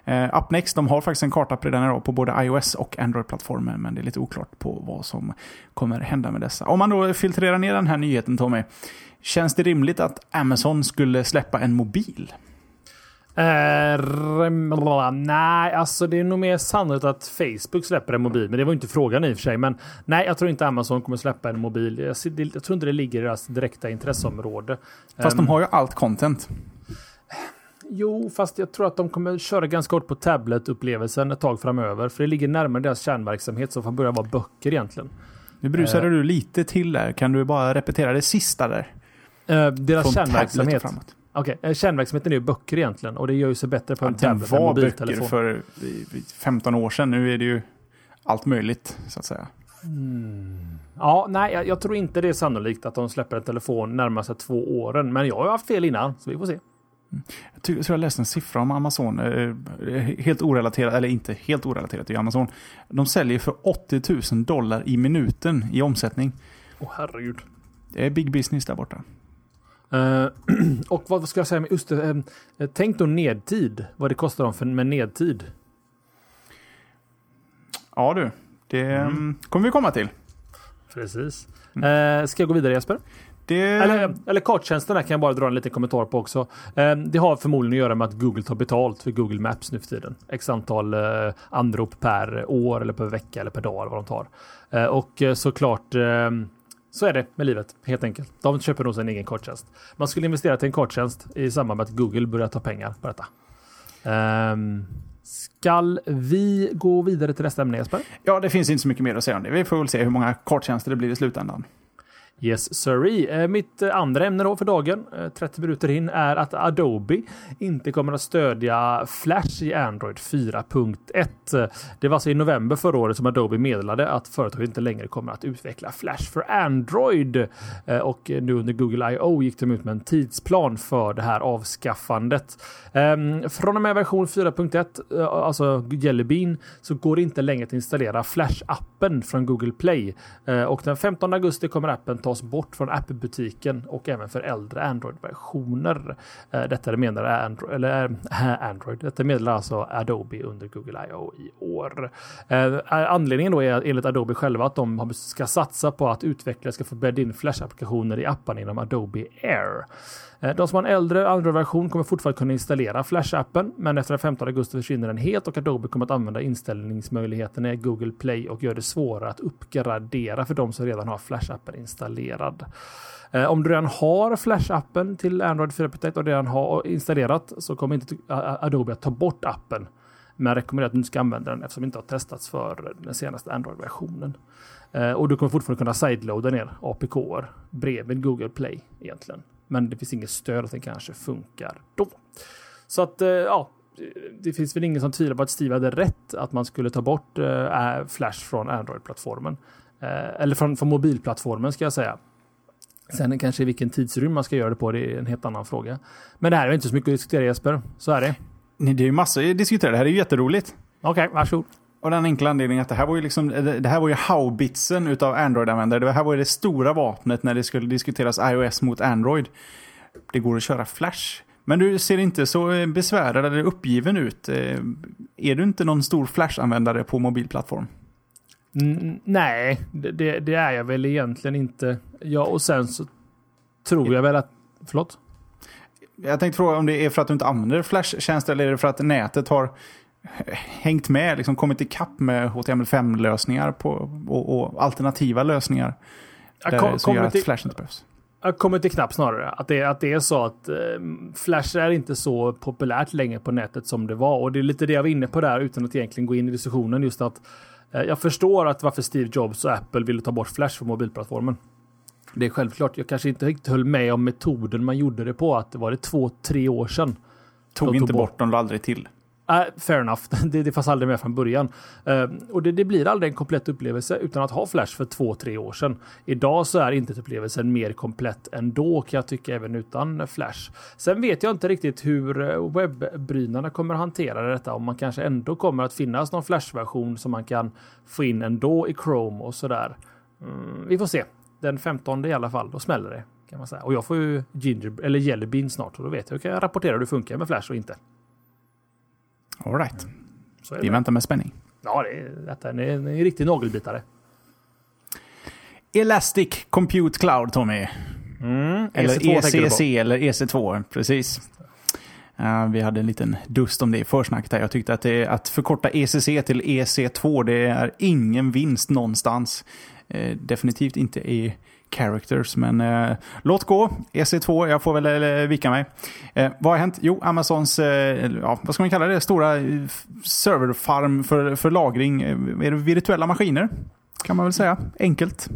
Speaker 1: Eh, uh, UpNext de har faktiskt en kartapp redan idag på både iOS och Android-plattformen, men det är lite oklart på vad som kommer hända med dessa. Om man då filtrerar ner den här nyheten Tommy, känns det rimligt att Amazon skulle släppa en mobil?
Speaker 2: Uh, nej, alltså det är nog mer sannolikt att Facebook släpper en mobil. Men det var inte frågan i och för sig. Men nej, jag tror inte Amazon kommer släppa en mobil. Jag, jag tror inte det ligger i deras direkta intresseområde.
Speaker 1: Fast um, de har ju allt content.
Speaker 2: Jo, fast jag tror att de kommer köra ganska hårt på tablet-upplevelsen ett tag framöver. För det ligger närmare deras kärnverksamhet som får börja vara böcker egentligen.
Speaker 1: Nu brusade uh, du lite till där. Kan du bara repetera det sista där?
Speaker 2: Uh, deras Från kärnverksamhet. Okej, okay. kärnverksamheten är ju böcker egentligen och det gör ju sig bättre på en ja, tablet än mobiltelefon.
Speaker 1: Var böcker för 15 år sedan. Nu är det ju allt möjligt så att säga.
Speaker 2: Mm. Ja, nej, jag, jag, tror inte det är sannolikt att de släpper en telefon närmaste två åren. Men jag har haft fel innan, så vi får se.
Speaker 1: Mm. Jag tror jag läste en siffra om Amazon, eh, helt orelaterat, eller inte helt orelaterat till Amazon. De säljer för 80 000 dollar i minuten i omsättning.
Speaker 2: Åh oh, herregud.
Speaker 1: Det är big business där borta.
Speaker 2: Uh, och vad ska jag säga med just uh, Tänk då nedtid. Vad det kostar dem för, med nedtid.
Speaker 1: Ja du, det mm. mm kommer vi komma till.
Speaker 2: Precis. Mm. Uh, ska jag gå vidare Jesper? Det... Eller, eller karttjänsterna kan jag bara dra en liten kommentar på också. det har förmodligen att göra med att Google tar betalt för Google Maps nu för tiden. X antal anrop per år eller per vecka eller per dag eller vad de tar. och såklart så är det med livet, helt enkelt. De köper nog sin egen korttjänst. Man skulle investera till en korttjänst i samband med att Google börjar ta pengar på detta. Um, skall vi gå vidare till nästa ämne Jesper?
Speaker 1: Ja, det finns inte så mycket mer att säga om det. Vi får väl se hur många korttjänster det blir i slutändan.
Speaker 2: Yes sirree. Eh, mitt eh, andra ämne då för dagen, eh, 30 minuter in, är att Adobe inte kommer att stödja Flash i Android 4.1. Det var alltså i november förra året som Adobe meddelade att företaget inte längre kommer att utveckla Flash för Android. Och nu under Google I.O. gick de ut med en tidsplan för det här avskaffandet. Ehm, från och med version 4.1, alltså Jelly Bean, så går det inte längre att installera Flash-appen från Google Play. Och den 15 augusti kommer appen tas bort från appbutiken och även för äldre Android-versioner. Eh, detta meddelar Android, eller, eh, Android. Detta meddelar alltså Adobe under Google I.O. i år. Eh, anledningen då är enligt Adobe själva att de ska satsa på att utvecklare ska få bädda in Flash-applikationer i apparna inom Adobe Air. Eh, de som har en äldre Android-version kommer fortfarande kunna installera Flash-appen, men efter den 15 augusti försvinner den helt och Adobe kommer att använda inställningsmöjligheterna i Google Play och gör det svårare att uppgradera för de som redan har Flash-appen installerad. Eh, om du redan har Flash-appen till Android 4.1 och redan har installerat så kommer inte Adobe att ta bort appen. Men jag rekommenderar att du inte ska använda den eftersom den inte har testats för den senaste Android-versionen. Eh, och du kommer fortfarande kunna sideloada ner APK bredvid Google Play egentligen. Men det finns inget stöd att den kanske funkar då. Så att eh, ja, det finns väl ingen som tvivlar på att Steve hade rätt att man skulle ta bort eh, Flash från Android-plattformen. Eh, eller från, från mobilplattformen ska jag säga. Sen kanske vilken tidsrymd man ska göra det på, det är en helt annan fråga. Men det här är inte så mycket att diskutera Jesper. Så är det.
Speaker 1: Nej, det är ju massor att diskutera. Det här är ju jätteroligt.
Speaker 2: Okej, okay, varsågod.
Speaker 1: Av den enkla anledningen att det här var ju liksom, det här var ju haubitsen utav Android-användare. Det här var ju det stora vapnet när det skulle diskuteras iOS mot Android. Det går att köra Flash. Men du ser inte så eh, besvärad eller uppgiven ut. Eh, är du inte någon stor Flash-användare på mobilplattform?
Speaker 2: Mm, nej, det, det, är jag väl egentligen inte. Ja, och sen så tror jag väl att... Förlåt?
Speaker 1: Jag tänkte fråga om det är för att du inte använder Flash-tjänster eller är det för att nätet har hängt med, liksom kommit ikapp med HTML5-lösningar och, och, alternativa lösningar. Där, kom, som gör att Flash inte behövs.
Speaker 2: Jag kommer till knapp snarare. Att det, att det är så att eh, Flash är inte så populärt längre på nätet som det var. Och det är lite det jag var inne på där utan att egentligen gå in i diskussionen. Just att eh, jag förstår att varför Steve Jobs och Apple ville ta bort Flash från mobilplattformen. Det är självklart. Jag kanske inte riktigt höll med om metoden man gjorde det på. Att det var det två, tre år sedan.
Speaker 1: Tog inte bort, bort dem aldrig till.
Speaker 2: Uh, fair enough, det, det fanns aldrig med från början. Uh, och det, det, blir aldrig en komplett upplevelse utan att ha Flash för två, tre år sedan. Idag så är internetupplevelsen mer komplett ändå kan jag tycka även utan Flash. Sen vet jag inte riktigt hur eh, webbrynarna kommer hantera detta. Om man kanske ändå kommer att finnas någon Flash-version som man kan få in ändå i Chrome och sådär. Mm, vi får se. Den 15 i alla fall, då smäller det. Kan man säga. Och jag får ju Ginger, eller Jelly Bean snart och då vet jag hur jag kan rapportera hur det funkar med Flash och inte.
Speaker 1: All right.
Speaker 2: Så är
Speaker 1: Vi
Speaker 2: det.
Speaker 1: väntar med spänning.
Speaker 2: Ja, det är, detta är en, riktig nagelbitare.
Speaker 1: Elastic Compute Cloud, Tommy.
Speaker 2: Mm,
Speaker 1: Eller
Speaker 2: EC2 tänker du
Speaker 1: ECC
Speaker 2: på.
Speaker 1: eller EC2, precis. Eh, vi hade en liten dust om det i försnacket. Jag tyckte att, det, att förkorta ECC till EC2, det är ingen vinst någonstans. Eh, definitivt inte i characters, men eh, låt gå. EC2, jag får väl eh, vika mig. Eh, vad har hänt? Jo, Amazons, eh, ja, vad ska man kalla det, stora eh, serverfarm för, för lagring. Eh, är det virtuella maskiner? Kan man väl säga. Enkelt.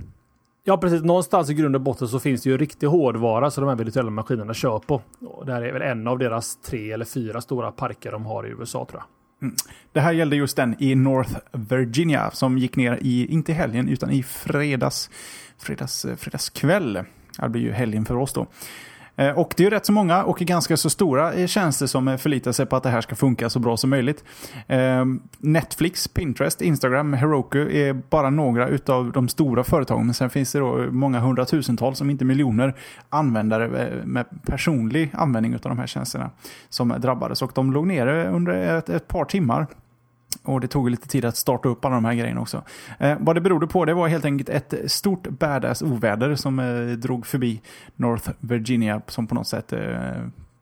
Speaker 2: Ja, precis. Någonstans i grund och botten så finns det ju riktig hårdvara som de här virtuella maskinerna kör på. Och det här är väl en av deras tre eller fyra stora parker de har i USA tror jag.
Speaker 1: Det här gällde just den i North Virginia som gick ner i, inte helgen, utan i fredags, fredags, eh, fredagskväll. Det blir ju helgen för oss då. Eh, och det är ju rätt så många och ganska så stora eh, tjänster som förlitar sig på att det här ska funka så bra som möjligt. Ehm, Netflix, Pinterest, Instagram, Heroku är bara några utav de stora företagen. Men sen finns det då många hundratusentals, om inte miljoner, användare med personlig användning av de här tjänsterna som drabbades. Och de låg nere under ett, ett par timmar. Och det tog lite tid att starta upp alla de här grejerna också. Eh, vad det berodde på det var helt enkelt ett stort badass oväder som eh, drog förbi North Virginia som på något sätt eh,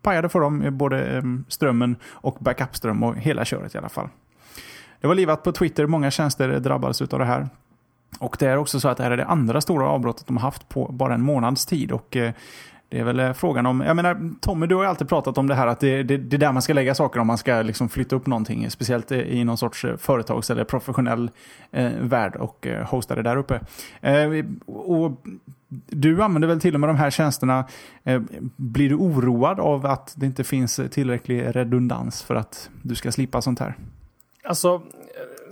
Speaker 1: pajade för dem, eh, både eh, strömmen och backupström och hela köret i alla fall. Det var livat på Twitter, många tjänster drabbades av det här. Och det är också så att det här är det andra stora avbrottet de har haft på bara en månads tid. Och eh, det är väl eh, frågan om, jag menar Tommy du har ju alltid pratat om det här att det, det, det är där man ska lägga saker om man ska liksom flytta upp någonting. Speciellt i någon sorts eh, företags eller professionell eh, värld och eh, hosta det där uppe. Eh, och du använder väl till och med de här tjänsterna. Eh, blir du oroad av att det inte finns tillräcklig redundans för att du ska slippa sånt här?
Speaker 2: Alltså, eh,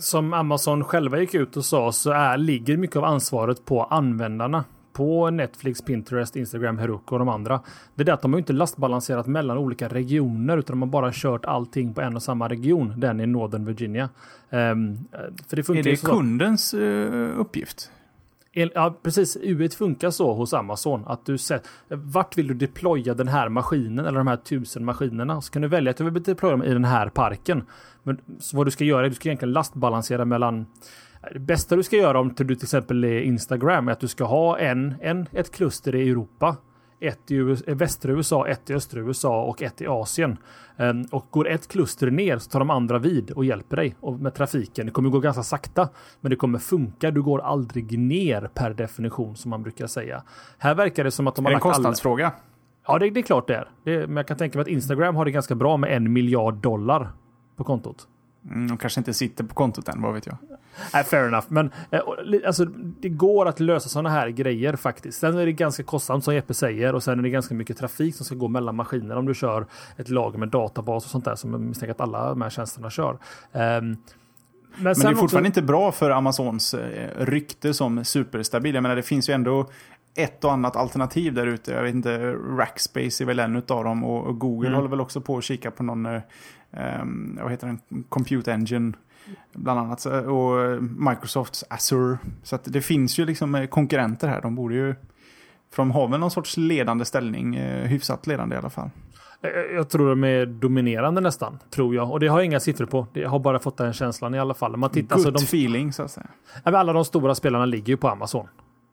Speaker 2: som Amazon själva gick ut och sa så är, ligger mycket av ansvaret på användarna. På Netflix, Pinterest, Instagram, Heroku och de andra. Det är det att de har inte lastbalanserat mellan olika regioner utan de har bara kört allting på en och samma region. Den i Northern Virginia. Ehm, för det funkar
Speaker 1: Är det
Speaker 2: så-
Speaker 1: kundens eh, uppgift?
Speaker 2: Ja, precis. U1 funkar så hos Amazon. Att du sätter, vart vill du deploya den här maskinen eller de här tusen maskinerna? Så kan du välja att du vill deploya dem i den här parken. Men vad du ska göra är att du ska egentligen lastbalansera mellan det bästa du ska göra om du till exempel är Instagram är att du ska ha en, en, ett kluster i Europa. Ett i US, eh, västra USA, ett i östra USA och ett i Asien. Ehm, och går ett kluster ner så tar de andra vid och hjälper dig med trafiken. Det kommer gå ganska sakta, men det kommer funka. Du går aldrig ner per definition som man brukar säga. Här verkar det som att de
Speaker 1: Är
Speaker 2: har
Speaker 1: det en
Speaker 2: lagt alla...
Speaker 1: kostnadsfråga?
Speaker 2: Ja, det, det är klart det är. Det, men jag kan tänka mig att Instagram har det ganska bra med en miljard dollar på kontot.
Speaker 1: Mm, de kanske inte sitter på kontot än, vad vet jag.
Speaker 2: Nej, fair enough. Men eh, alltså, det går att lösa sådana här grejer faktiskt. Sen är det ganska kostsamt som Jeppe säger och sen är det ganska mycket trafik som ska gå mellan maskiner om du kör ett lager med databas och sånt där som jag misstänker att alla de här tjänsterna kör. Ehm, men
Speaker 1: Men det är fortfarande
Speaker 2: också,
Speaker 1: inte bra för Amazons eh, rykte som superstabil. Jag menar, det finns ju ändå ett och annat alternativ där ute. Jag vet inte, Rackspace är väl en av dem och, och Google
Speaker 2: Mm.
Speaker 1: håller väl också på att kika på någon, ehm, vad heter den, Compute Engine bland annat. Och Microsofts Azure. Så det finns ju liksom eh, konkurrenter här. De borde ju, för de har väl någon sorts ledande ställning, eh, hyfsat ledande i alla fall.
Speaker 2: eh, jag tror de är dominerande nästan, tror jag. Och det har jag inga siffror på. Jag har bara fått den känslan i alla fall. Man tittar,
Speaker 1: Good
Speaker 2: alltså, de,
Speaker 1: feeling så att säga.
Speaker 2: Alla de stora spelarna ligger ju på Amazon.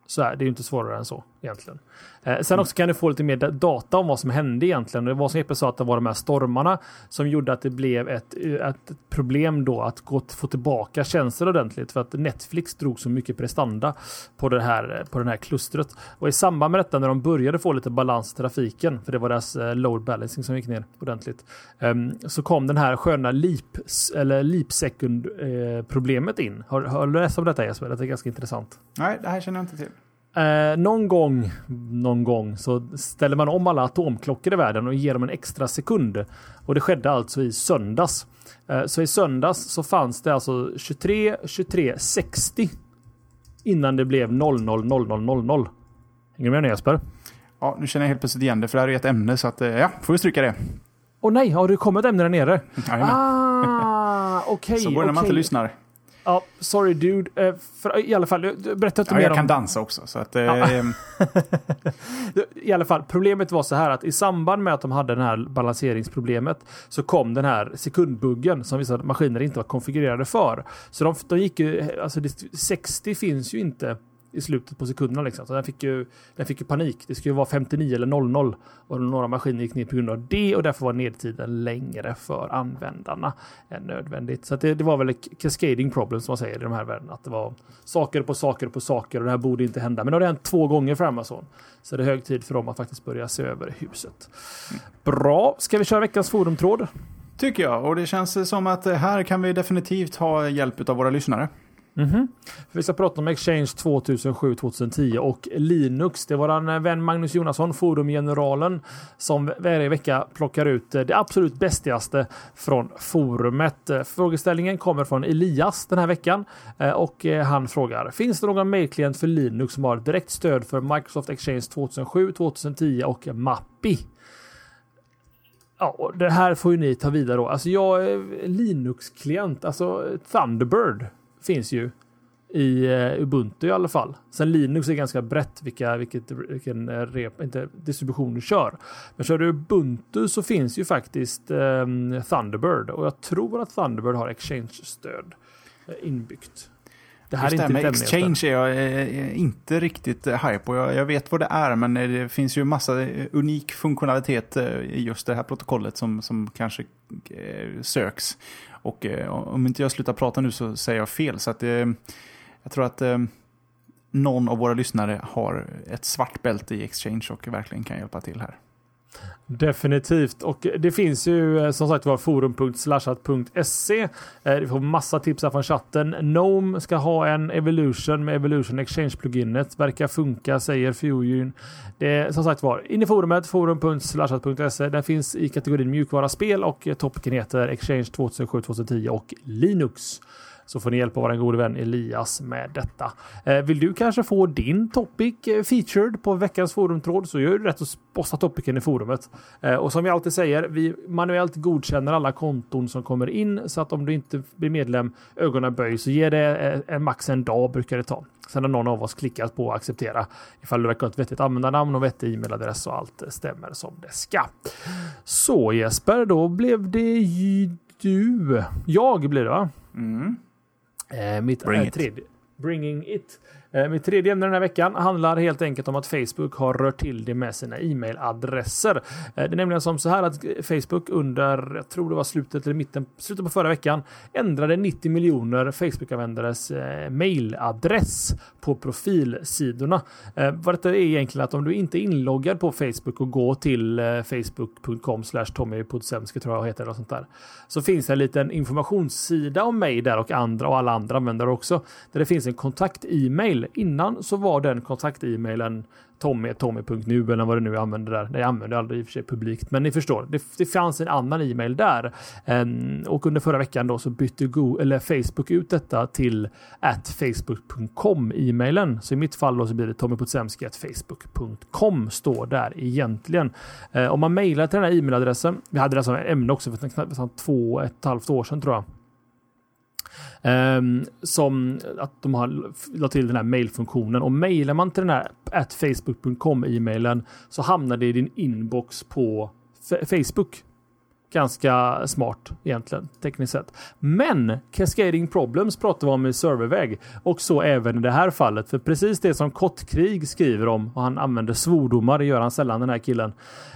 Speaker 2: Så är, det är ju inte svårare än så egentligen. Eh, sen också kan du få lite mer da- data om vad som hände egentligen. Det var som Jeppe sa att det var de här stormarna som gjorde att det blev ett, eh, ett problem då att gå, få tillbaka tjänster ordentligt för att Netflix drog så mycket prestanda på det här, på den här klustret. Och i samband med detta när de började få lite balans i trafiken, för det var deras eh, load balancing som gick ner ordentligt, ehm, så kom den här sköna leap, eller leap second eh, problemet in. Har, har du läst om detta Jesper? Det är ganska intressant.
Speaker 1: Nej, det här känner jag inte till.
Speaker 2: Eh, någon gång, någon gång så ställer man om alla atomklockor i världen och ger dem en extra sekund. Och det skedde alltså i söndags. Eh, så i söndags så fanns det alltså 23, 23, 60 innan det blev 00, 00, 00. Hänger du med nu Jesper?
Speaker 1: Ja, nu känner jag helt plötsligt igen det, för det här är ett ämne, så att, eh, ja, får vi stryka det.
Speaker 2: Åh nej, har du kommit ämne där nere?
Speaker 1: Jajamän.
Speaker 2: Ah, okej.
Speaker 1: så går det när man inte lyssnar.
Speaker 2: Ja, sorry dude. Eh, för, I alla fall, berätta inte
Speaker 1: ja,
Speaker 2: mer
Speaker 1: jag
Speaker 2: om...
Speaker 1: kan dansa också. Så att,
Speaker 2: Ja.
Speaker 1: eh,
Speaker 2: I alla fall, problemet var så här att i samband med att de hade det här balanseringsproblemet så kom den här sekundbuggen som vissa maskiner inte var konfigurerade för. Så de, de gick ju, alltså det, 60 finns ju inte i slutet på sekunderna liksom. Så den fick ju, den fick ju panik. Det skulle ju vara 59 eller 00 och några maskiner gick ner på grund av det och därför var nedtiden längre för användarna än nödvändigt. Så att det, det var väl ett cascading problem som man säger i de här världen. Att det var saker på saker på saker och det här borde inte hända. Men det har det hänt två gånger för Amazon. Så det är hög tid för dem att faktiskt börja se över huset. Bra, ska vi köra veckans forumtråd?
Speaker 1: tycker jag. Och det känns som att här kan vi definitivt ha hjälp av våra lyssnare.
Speaker 2: Mhm. Vi ska prata om Exchange 2007-2010 och Linux. Det var en eh, vän Magnus Jonasson, forumgeneralen, som varje vecka plockar ut eh, det absolut bästigaste från forumet. Eh, frågeställningen kommer från Elias den här veckan och han frågar Finns det någon mailklient för Linux som har direkt stöd för Microsoft Exchange 2007, 2010 och Mappi? Ja, det här får ju ni ta vidare då. Alltså jag är Linux-klient, alltså Thunderbird finns ju i uh, Ubuntu i alla fall. Sen Linux är ganska brett vilka, vilket, vilken uh, rep, inte, distribution du kör. Men kör du Ubuntu så finns ju faktiskt um, Thunderbird och jag tror att Thunderbird har Exchange-stöd uh, inbyggt. Det här
Speaker 1: Just
Speaker 2: är
Speaker 1: det
Speaker 2: inte ämne,
Speaker 1: Exchange är jag eh, inte riktigt eh, hype på. Jag, jag vet vad det är, men eh, det finns ju massa eh, unik funktionalitet eh, i just det här protokollet som, som kanske eh, söks. Och eh, om inte jag slutar prata nu så säger jag fel. Så att, eh, jag tror att eh, någon av våra lyssnare har ett svart bälte i Exchange och verkligen kan hjälpa till här.
Speaker 2: Definitivt. Och det finns ju eh, som sagt var forum.slashat.se. Eh, vi får massa tips här från chatten. Gnome ska ha en Evolution med Evolution Exchange-pluginet. Verkar funka, säger Fujun. Det är som sagt var in i forumet, forum.slashat.se. Den finns i kategorin mjukvara spel och eh, topiken heter Exchange 2007-2010 och Linux. Så får ni hjälpa vår gode vän Elias med detta. Eh, vill du kanske få din topic eh, featured på veckans forumtråd så gör du rätt att posta topicen i forumet. Eh, och som jag alltid säger, vi manuellt godkänner alla konton som kommer in så att om du inte blir medlem ögonen böjs, så ger det en max en dag brukar det ta. Sen har någon av oss klickat på acceptera ifall du verkar ha ett vettigt användarnamn och vettig e-mailadress och allt stämmer som det ska. Så Jesper, då blev det ju du. Jag blir det va?
Speaker 1: Mm.
Speaker 2: Eh, mitt
Speaker 1: Bring
Speaker 2: eh,
Speaker 1: it.
Speaker 2: Bringing it. Eh, mitt tredje ämne den här veckan handlar helt enkelt om att Facebook har rört till det med sina e-mailadresser. Eh, det är nämligen som så här att Facebook under, jag tror det var slutet eller mitten, slutet på förra veckan ändrade 90 miljoner Facebook-användares eh, mailadress på profilsidorna. Vad detta är egentligen att om du inte är inloggad på Facebook och går till facebook.com tommypodsemske tror jag heter eller sånt där. Så finns det en liten informationssida om mig där och andra och alla andra användare också. Där det finns en kontakt e-mail. Innan så var den kontakt-e-mailen Tommy, Tommy.nu eller vad det nu jag använder där. Nej, jag använder aldrig i och för sig publikt, men ni förstår. Det, det fanns en annan e-mail där. Um, och under förra veckan då så bytte Go eller Facebook ut detta till at facebook.com e-mailen. Så i mitt fall då så blir det tommyputsemski.facebook.com står där egentligen. Uh, om man mejlar till den här e-mailadressen. Vi hade det som ämne också för knappt två, ett och ett halvt år sedan tror jag. Ehm, som att de har lagt till den här mailfunktionen och mailar man till den här at facebook.com e-mailen så hamnar det i din inbox på Facebook. Ganska smart egentligen tekniskt sett. Men Cascading Problems pratar vi om i serverväg och så även i det här fallet. För precis det som Kottkrig skriver om och han använder svordomar, det gör han sällan den här killen.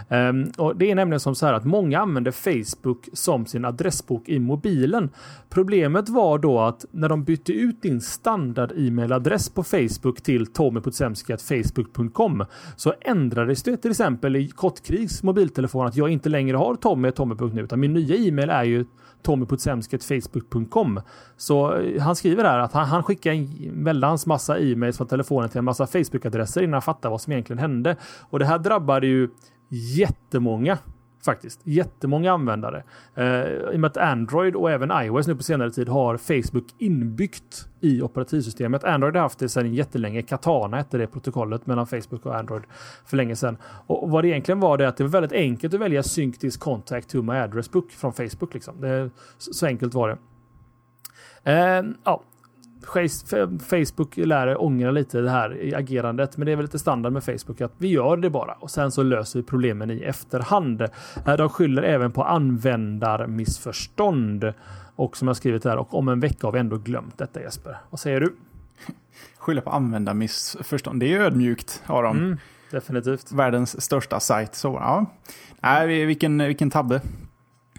Speaker 2: Um, och Det är nämligen som så här att många använder Facebook som sin adressbok i mobilen. Problemet var då att när de bytte ut din standard e-mailadress på Facebook till tommypotsemski.facebook.com så ändrades det till exempel i Kottkrigs mobiltelefon att jag inte längre har Tommy nu, utan min nya e-mail är ju tommyputsemsketfacebook.com. Så eh, han skriver där att han, han skickar en väldans massa e-mails från telefonen till en massa Facebook-adresser innan han fattar vad som egentligen hände. Och det här drabbade ju jättemånga faktiskt. Jättemånga användare. Eh, I och med att Android och även iOS nu på senare tid har Facebook inbyggt i operativsystemet. Android har haft det sedan jättelänge. Katana hette det protokollet mellan Facebook och Android för länge sedan. Och vad det egentligen var det att det var väldigt enkelt att välja Sync this contact to my address book från Facebook. Liksom. Det, så så enkelt var det. Eh, ja. Facebook lär ångra lite det här i agerandet. Men det är väl lite standard med Facebook att vi gör det bara och sen så löser vi problemen i efterhand. Eh, de skyller även på användarmissförstånd. Och som jag skrivit här, och om en vecka har vi ändå glömt detta Jesper. Vad säger du?
Speaker 1: Skylla på användarmissförstånd. Det är ödmjukt av dem. Mm,
Speaker 2: definitivt.
Speaker 1: Världens största sajt. Så, ja. Nej, vilken, vilken tabbe.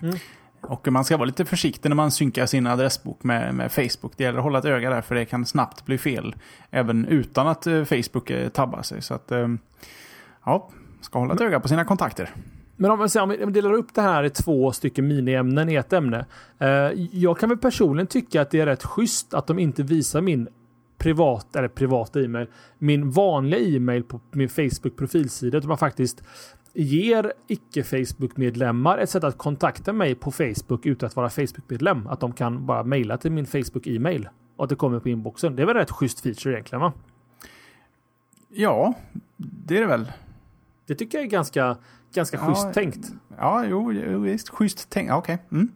Speaker 1: Mm. Och man ska vara lite försiktig när man synkar sin adressbok med, med Facebook. Det gäller att hålla ett öga där för det kan snabbt bli fel. Även utan att eh, Facebook eh, tabbar sig. Så att, eh, ja, ska hålla ett öga på sina kontakter.
Speaker 2: Men om, man säger, om vi delar upp det här i två stycken miniämnen i ett ämne. jag kan väl personligen tycka att det är rätt schysst att de inte visar min privat, eller privata e-mail, min vanliga e-mail på min Facebook profilsida. Utan man faktiskt ger icke-Facebook-medlemmar ett sätt att kontakta mig på Facebook utan att vara Facebook-medlem. Att de kan bara mejla till min Facebook-e-mail och att det kommer på inboxen. Det är väl rätt schysst feature egentligen va?
Speaker 1: Ja, det är det väl.
Speaker 2: Det tycker jag är ganska, ganska ja, schysst tänkt.
Speaker 1: Ja, jo, visst. Schysst tänkt. Okej. Okay. Mm.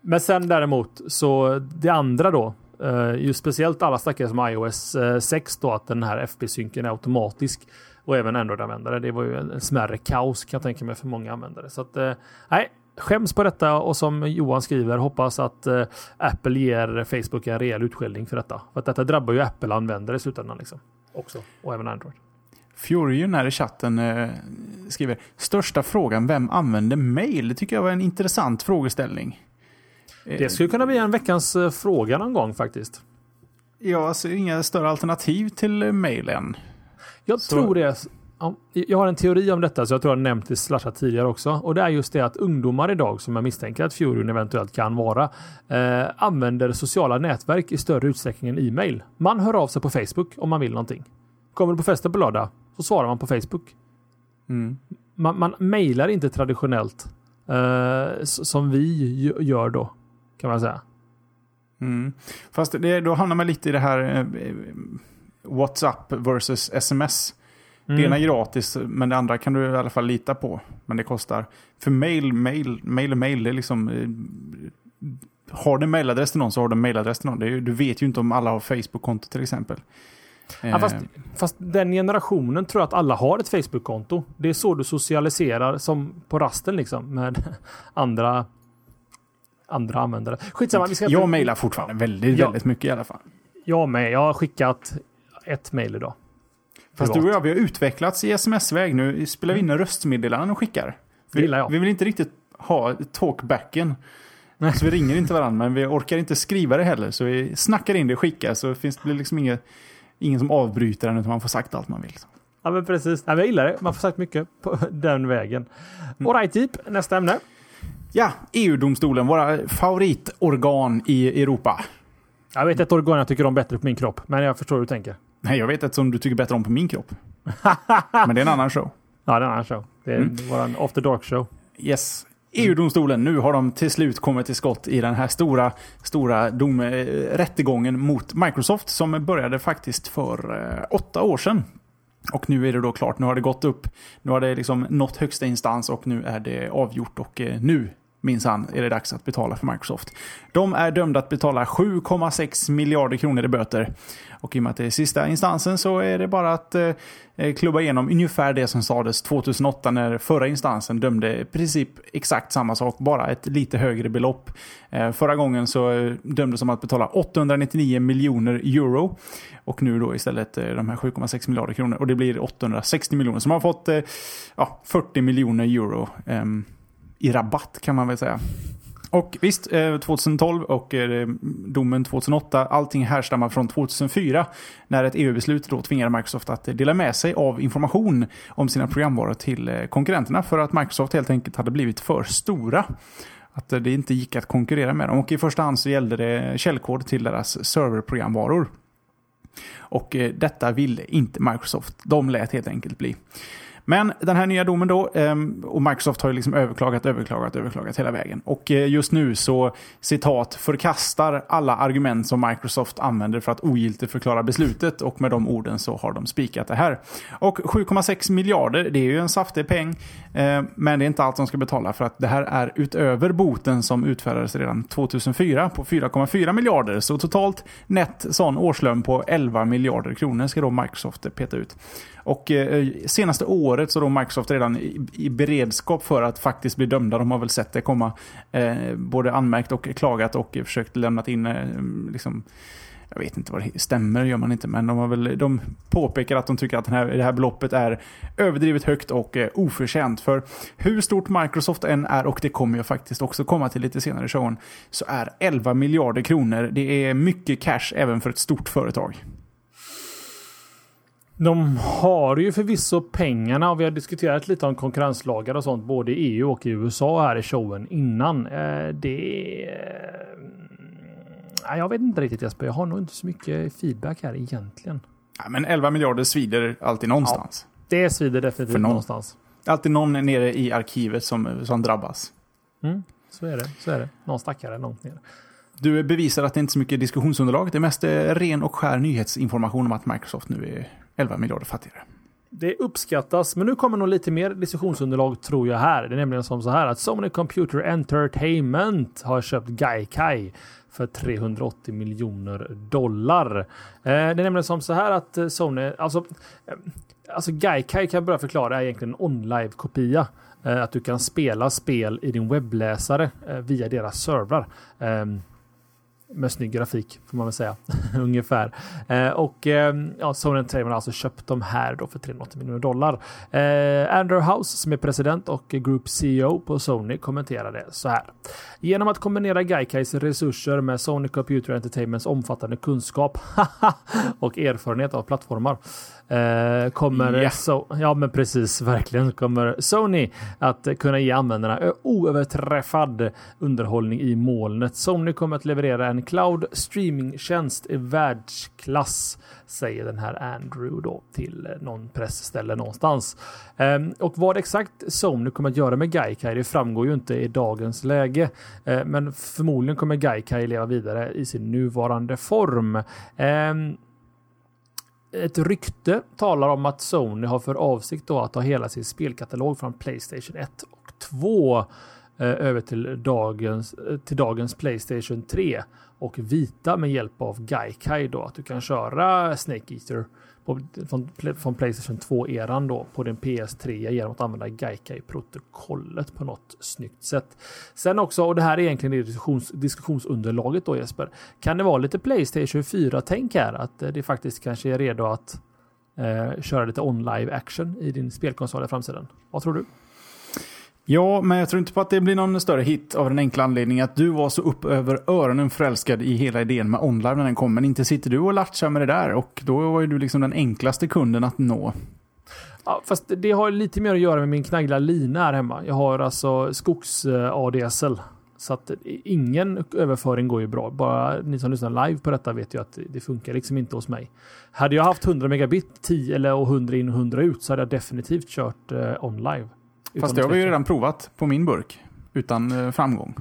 Speaker 2: Men sen däremot så det andra då. Uh, just speciellt alla stackare som iOS 6 då att den här FB-synken är automatisk och även Android-användare. Det var ju en smärre kaos kan jag tänka mig för många användare. Så att, eh, nej, skäms på detta och som Johan skriver hoppas att eh, Apple ger Facebook en rejäl utskällning för detta. För att detta drabbar ju Apple-användare i slutändan liksom. Också. Och även Android.
Speaker 1: Fjorjun här i chatten eh, skriver Största frågan, vem använder mail? Det tycker jag var en intressant frågeställning.
Speaker 2: Det skulle kunna bli en veckans fråga någon gång faktiskt.
Speaker 1: Ja, alltså inga större alternativ till mail än.
Speaker 2: Jag så. tror det. Ja, jag har en teori om detta, så jag tror jag nämnt det slashat tidigare också. Och det är just det att ungdomar idag, som jag misstänker att Furion eventuellt kan vara, eh, använder sociala nätverk i större utsträckning än e-mail. Man hör av sig på Facebook om man vill någonting. Kommer du på festen på lördag, så svarar man på Facebook. Mm. Man, man mejlar inte traditionellt eh, som vi gör då, kan man säga.
Speaker 1: Mm. Fast det, då hamnar man lite i det här eh, WhatsApp versus sms. Mm. Det ena är gratis, men det andra kan du i alla fall lita på. Men det kostar. För mail, mail, mail och mail, det är liksom... Eh, har du mailadress till någon så har du mailadress till någon. Är, du vet ju inte om alla har Facebook-konto till exempel.
Speaker 2: Ja, fast, eh. fast, den generationen tror jag att alla har ett Facebook-konto. Det är så du socialiserar som på rasten liksom med andra andra användare.
Speaker 1: Skitsamma. Vi ska... Jag mailar fortfarande väldigt, ja. väldigt mycket i alla fall.
Speaker 2: Jag med. Jag har skickat ett mejl idag.
Speaker 1: Fast du och jag, vi har utvecklats i sms-väg nu. Spelar vi in röstmeddelanden och skickar. Vi, vi vill inte riktigt ha talkbacken. Nej. Så vi ringer inte varandra, men vi orkar inte skriva det heller. Så vi snackar in det och skickar, så finns det liksom inget, ingen som avbryter den, utan man får sagt allt man vill.
Speaker 2: Ja, men precis. Ja, jag gillar det. Man får sagt mycket på den vägen. Mm. Alright, typ. Nästa ämne.
Speaker 1: Ja, EU-domstolen, våra favoritorgan i Europa.
Speaker 2: Jag vet ett organ jag tycker om bättre på min kropp, men jag förstår hur du tänker.
Speaker 1: Nej, jag vet ett som du tycker bättre om på min kropp. men det är en annan show.
Speaker 2: Ja, det är en annan show. Det är mm. vår Off the Dark show.
Speaker 1: Yes. EU-domstolen, nu har de till slut kommit till skott i den här stora, stora dom, eh, rättegången mot Microsoft som började faktiskt för eh, åtta år sedan. Och nu är det då klart, nu har det gått upp, nu har det liksom nått högsta instans och nu är det avgjort och eh, nu minsann är det dags att betala för Microsoft. De är dömda att betala 7,6 miljarder kronor i böter. Och i och med att det är sista instansen så är det bara att eh, eh klubba igenom ungefär det som sades 2008 när förra instansen dömde i princip exakt samma sak, bara ett lite högre belopp. Eh, förra gången så eh, dömdes de att betala 899 miljoner euro. Och nu då istället eh, de här 7,6 miljarder kronor. Och det blir 860 miljoner. Så man har fått eh, ja, 40 miljoner euro. Ehm, i rabatt kan man väl säga. Och visst, eh, 2012 och eh, domen 2008, allting härstammar från 2004 när ett EU-beslut då tvingade Microsoft att dela med sig av information om sina programvaror till eh, konkurrenterna för att Microsoft helt enkelt hade blivit för stora. Att det inte gick att konkurrera med dem. Och i första hand så gällde det källkod till deras serverprogramvaror. Och detta ville inte Microsoft. De lät helt enkelt bli. Men den här nya domen då, ehm, och Microsoft har ju liksom överklagat, överklagat, överklagat hela vägen. Och eh, just nu så, citat, förkastar alla argument som Microsoft använder för att ogiltigförklara beslutet. Och med de orden så har de spikat det här. Och 7,6 miljarder, det är ju en saftig peng. Ehm, men det är inte allt de ska betala för att det här är utöver boten som utfärdades redan 2004 på 4,4 miljarder. Så totalt nätt sån årslön på 11 miljarder kronor ska då Microsoft peta ut. Och eh, eh, senaste året så då Microsoft redan i, i, beredskap för att faktiskt bli dömda. De har väl sett det komma. Eh, både anmärkt och klagat och försökt lämnat in eh, liksom, jag vet inte vad det stämmer, gör man inte, men de, har väl, de påpekar att de tycker att den här, det här beloppet är överdrivet högt och eh, oförtjänt. För hur stort Microsoft än är, och det kommer jag faktiskt också komma till lite senare i showen, så är 11 miljarder kronor, det är mycket cash även för ett stort företag.
Speaker 2: De har ju förvisso pengarna och vi har diskuterat lite om konkurrenslagar och sånt både i EU och i USA här i showen innan. Eh, det... Jag vet inte riktigt Jesper, jag har nog inte så mycket feedback här egentligen.
Speaker 1: Ja, men 11 miljarder svider alltid någonstans.
Speaker 2: Ja, det svider definitivt någon. någonstans.
Speaker 1: Alltid någon nere i arkivet som, som drabbas.
Speaker 2: Mm, så är det. Så är det. Någon stackare långt ner.
Speaker 1: Du bevisar att det inte är så mycket diskussionsunderlag. Det är mest ren och skär nyhetsinformation om att Microsoft nu är 11 miljarder fattigare.
Speaker 2: Det uppskattas, men nu kommer nog lite mer diskussionsunderlag tror jag här. Det är nämligen som så här att Sony Computer Entertainment har köpt Gaikai för 380 miljoner dollar. Eh, det är nämligen som så här att eh, Sony, alltså, eh, alltså Gaikai kan jag börja förklara är egentligen en online-kopia. Att du kan spela spel i din webbläsare via deras servrar. Ehm, med snygg grafik får man väl säga. Ungefär. Eh, och eh, ja, Sony Entertainment har alltså köpt de här då för 380 miljoner dollar. Eh, Andrew House som är president och Group CEO på Sony kommenterade så här. Genom att kombinera Gaikais resurser med Sony Computer Entertainments omfattande kunskap och erfarenhet av plattformar Eh, kommer yeah. so ja men precis, verkligen kommer Sony att kunna ge användarna oöverträffad underhållning i molnet. Sony kommer att leverera en cloud streamingtjänst i världsklass, säger den här Andrew då till någon pressställe någonstans. Eh, och vad exakt Sony kommer att göra med Gaikai, det framgår ju inte i dagens läge, eh, men förmodligen kommer Gaikai leva vidare i sin nuvarande form. Ett rykte talar om att Sony har för avsikt då att ta hela sin spelkatalog från Playstation 1 och 2 eh, över till dagens, eh, till dagens Playstation 3 och vita med hjälp av Gaikai då att du kan köra Snake Eater på, från, från Playstation 2-eran då på din PS3 genom att använda Gaikai-protokollet på något snyggt sätt. Sen också, och det här är egentligen diskussions, diskussionsunderlaget då Jesper, kan det vara lite Playstation 4-tänk här? Att eh, det faktiskt kanske är redo att eh, köra lite on-live action i din spelkonsol i framtiden. Vad tror du?
Speaker 1: Ja, men jag tror inte på att det blir någon större hit av den enkla anledningen att du var så upp över öronen förälskad i hela idén med online när den kom. Men inte sitter du och latchar med det där och då var ju du liksom den enklaste kunden att nå.
Speaker 2: Ja, fast det har lite mer att göra med min knaggla lina här hemma. Jag har alltså skogs-ADSL. Eh, så att eh, ingen överföring går ju bra. Bara ni som lyssnar live på detta vet ju att det funkar liksom inte hos mig. Hade jag haft 100 megabit 10 eller 100 in och 100 ut så hade jag definitivt kört eh.
Speaker 1: Fast det har vi ju redan provat på min burk. Utan eh, framgång.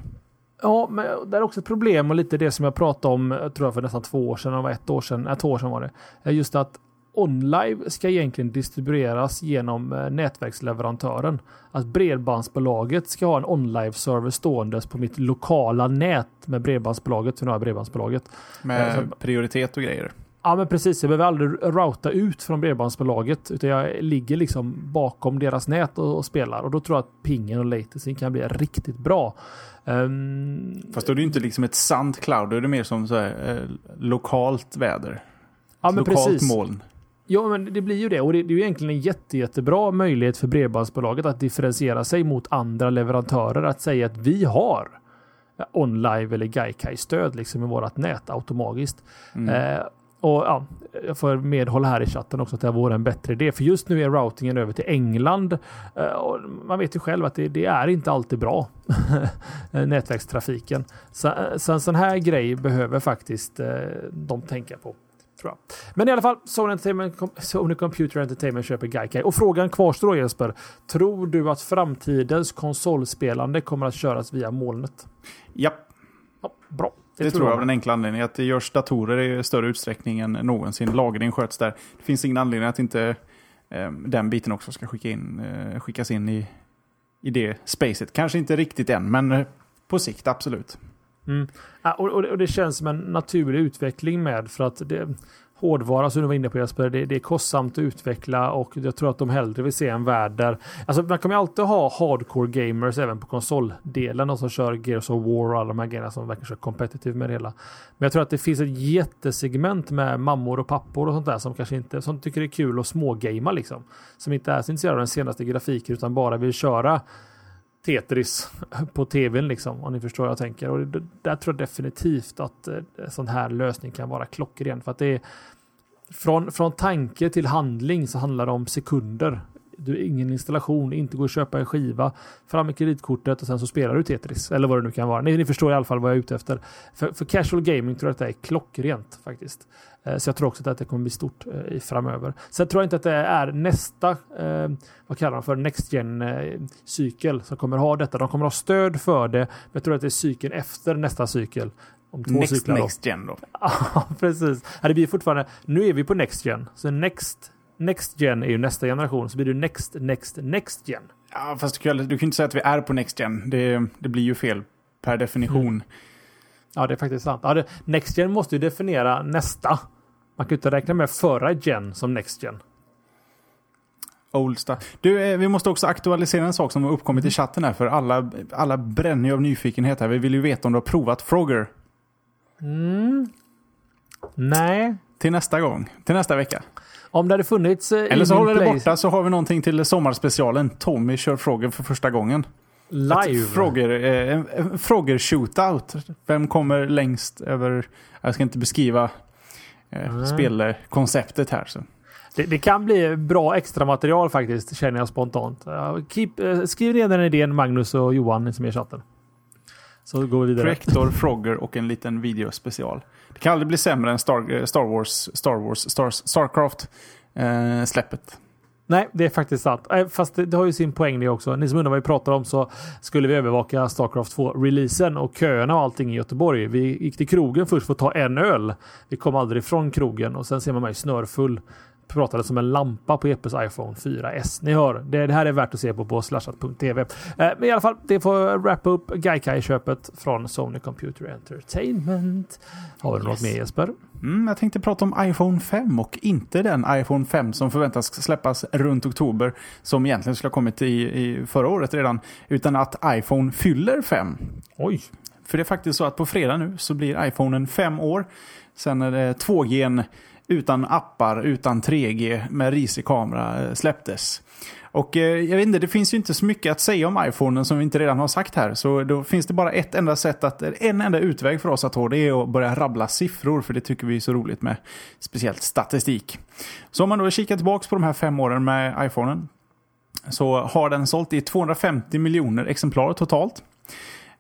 Speaker 2: Ja, men det är också ett problem och lite det som jag pratade om, tror jag för nästan två år sedan, eller ett år sedan, nej, två år sedan var det. Just att OnLive ska egentligen distribueras genom eh, nätverksleverantören. Att Bredbandsbolaget ska ha en OnLive-server ståendes på mitt lokala nät med Bredbandsbolaget, för nu har jag Bredbandsbolaget.
Speaker 1: Med eh, prioritet och grejer.
Speaker 2: Ja men precis, jag behöver aldrig routa ut från bredbandsbolaget utan jag ligger liksom bakom deras nät och, och spelar och då tror jag att pingen och latencyn kan bli riktigt bra. Um,
Speaker 1: Fast då är det inte liksom ett sant cloud, då är det mer som så här, eh, lokalt väder. Ja, men lokalt precis. moln.
Speaker 2: Ja, men det blir ju det. Och det, det är ju egentligen en jätte, jättebra möjlighet för bredbandsbolaget att differentiera sig mot andra leverantörer. Att säga att vi har OnLive eller Gaikai-stöd liksom i vårt nät automatiskt. Mm. Eh, och ja, jag får medhålla här i chatten också att det vore en bättre idé. För just nu är routingen över till England. Eh, och man vet ju själv att det, det är inte alltid bra. nätverkstrafiken. Så, så en sån här grej behöver faktiskt eh, de tänka på. Tror jag. Men i alla fall, Sony, Entertainment, Sony Computer Entertainment köper Gaikai. Och frågan kvarstår Jesper. Tror du att framtidens konsolspelande kommer att köras via molnet?
Speaker 1: Ja.
Speaker 2: ja bra.
Speaker 1: Det, det tror jag av den enkla anledningen att det görs datorer i större utsträckning än någonsin. Lagring sköts där. Det finns ingen anledning att inte eh, den biten också ska skicka in, eh, skickas in i, i det spacet. Kanske inte riktigt än, men eh, på sikt absolut.
Speaker 2: Mm. Ja, och, och, det känns som en naturlig utveckling med för att det, hårdvara som du var inne på Jesper, det, det, är kostsamt att utveckla och jag tror att de hellre vill se en värld där... Alltså man kommer ju alltid ha hardcore gamers även på konsoldelen och som kör Gears of War och alla de här grejerna som verkar köra competitive med det hela. Men jag tror att det finns ett jättesegment med mammor och pappor och sånt där som kanske inte som tycker det är kul att smågamea liksom. Som inte är så intresserade av den senaste grafiken utan bara vill köra Tetris på tvn liksom, om ni förstår vad jag tänker. Och det, där tror jag definitivt att eh, en eh, sån här lösning kan vara klockren. För att det är från, från tanke till handling så handlar det om sekunder. Du ingen installation, inte gå och köpa en skiva, fram med kreditkortet och sen så spelar du Tetris. Eller vad det nu kan vara. Ni, ni förstår i alla fall vad jag är ute efter. För, för casual gaming tror jag att det är klockrent faktiskt. Eh, så jag tror också att det kommer bli stort eh, framöver. Sen tror jag inte att det är nästa, eh, vad kallar de för, Next Gen cykel som kommer ha detta. De kommer ha stöd för det. Men jag tror att det är cykeln efter nästa cykel.
Speaker 1: Om två next, cyklar då. Next Gen då?
Speaker 2: Ja, precis. Det blir fortfarande, nu är vi på Next Gen. Så Next, next Gen är ju nästa generation. Så blir det Next, Next, Next Gen.
Speaker 1: Ja, fast du kan, du kan inte säga att vi är på Next Gen. Det, det blir ju fel per definition. Mm.
Speaker 2: Ja, det är faktiskt sant. Ja, det, Next Gen måste ju definiera nästa. Man kan ju inte räkna med förra gen som Next Gen.
Speaker 1: Old stuff. Du, eh, vi måste också aktualisera en sak som har uppkommit i chatten här. För alla, alla bränner ju av nyfikenhet här. Vi vill ju veta om du har provat Frogger.
Speaker 2: Mm. Nej.
Speaker 1: Till nästa gång. Till nästa vecka.
Speaker 2: Om det hade funnits... Eh,
Speaker 1: Eller så håller det borta så har vi någonting till sommarspecialen. Tommy kör Frogger för första gången.
Speaker 2: Live?
Speaker 1: Frågor, eh, en, en frågor shootout. Vem kommer längst över... Jag ska inte beskriva eh, mm. spelkonceptet här. Så.
Speaker 2: Det, det, kan bli bra extra material faktiskt, känner jag spontant. Keep, uh, skriv ner den idén, Magnus och Johan som är i chatten. Så går vi vidare.
Speaker 1: Projektor, Frogger och en liten videospecial. Det kan aldrig bli sämre än Star, eh, Star Wars, Star Wars, Star, Starcraft-släppet. Eh,
Speaker 2: Nej, det är faktiskt sant. Eh, fast det, det, har ju sin poäng det också. Ni som undrar vad vi pratar om så skulle vi övervaka Starcraft 2-releasen och köerna och allting i Göteborg. Vi gick till krogen först för att ta en öl. Vi kom aldrig från krogen och sen ser man mig snörfull pratade som en lampa på Eppes iPhone 4S. Ni hör, det, det här är värt att se på på slashat.tv. Eh, men i alla fall, det får wrappa upp Gaikai-köpet från Sony Computer Entertainment. Har du yes. något mer Jesper?
Speaker 1: Mm, jag tänkte prata om iPhone 5 och inte den iPhone 5 som förväntas släppas runt oktober som egentligen skulle ha kommit i, i förra året redan. Utan att iPhone fyller 5.
Speaker 2: Oj!
Speaker 1: För det är faktiskt så att på fredag nu så blir iPhonen 5 år. Sen är det 2G utan appar, utan 3G med risig kamera eh, släpptes. Och eh, jag vet inte, det finns ju inte så mycket att säga om iPhonen som vi inte redan har sagt här. Så då finns det bara ett enda sätt att, eh, en enda utväg för oss att ha det är att börja rabbla siffror. För det tycker vi är så roligt med, speciellt statistik. Så om man då kikar tillbaka på de här fem åren med iPhonen. Så har den sålt i 250 miljoner exemplar totalt.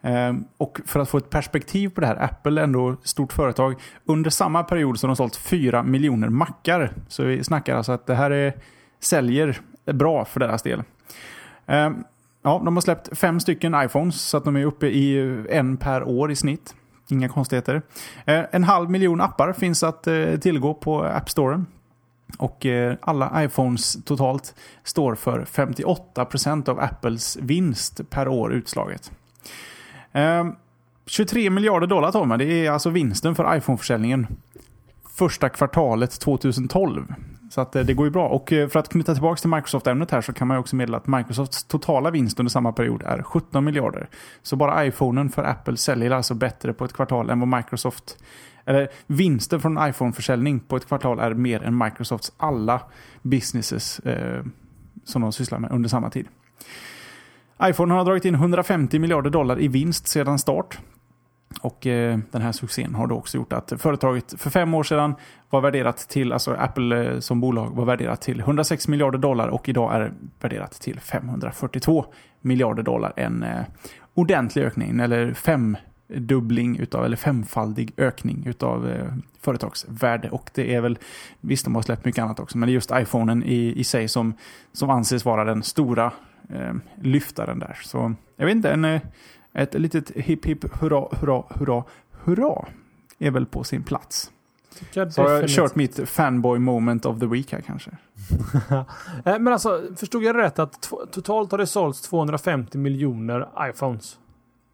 Speaker 1: Ehm, och för att få ett perspektiv på det här, Apple är ändå ett stort företag. Under samma period så har de sålt 4 miljoner mackar. Så vi snackar alltså att det här är, säljer bra för deras del. Ehm, ja, de har släppt fem stycken iPhones så att de är uppe i en per år i snitt. Inga konstigheter. Ehm, en halv miljon appar finns att eh, tillgå på App Store. Och eh, alla iPhones totalt står för 58% av Apples vinst per år utslaget. Ehm, 23 miljarder dollar tar man. Det är alltså vinsten för iPhone-försäljningen. Första kvartalet 2012. Så att eh, det går ju bra. Och eh, för att knyta tillbaka till Microsoft-ämnet här så kan man ju också meddela att Microsofts totala vinst under samma period är 17 miljarder. Så bara iPhonen för Apple säljer alltså bättre på ett kvartal än vad Microsoft... Eller vinsten från iPhone-försäljning på ett kvartal är mer än Microsofts alla businesses eh, som de sysslar med under samma tid iPhone har dragit in 150 miljarder dollar i vinst sedan start. Och eh, den här succén har då också gjort att företaget för fem år sedan var värderat till, alltså Apple eh, som bolag var värderat till 106 miljarder dollar och idag är värderat till 542 miljarder dollar. En eh, ordentlig ökning, eller femdubbling utav, eller femfaldig ökning utav eh, företagsvärde. Och det är väl, visst de har släppt mycket annat också, men det är just iPhonen i, i sig som, som anses vara den stora eh, lyftaren där. Så jag vet inte, en, eh, ett litet hipp hipp hurra, hurra, hurra, hurra är väl på sin plats. Så har jag kört mitt fanboy moment of the week här kanske.
Speaker 2: Eh, men alltså, förstod jag rätt att totalt har det sålts 250 miljoner iPhones?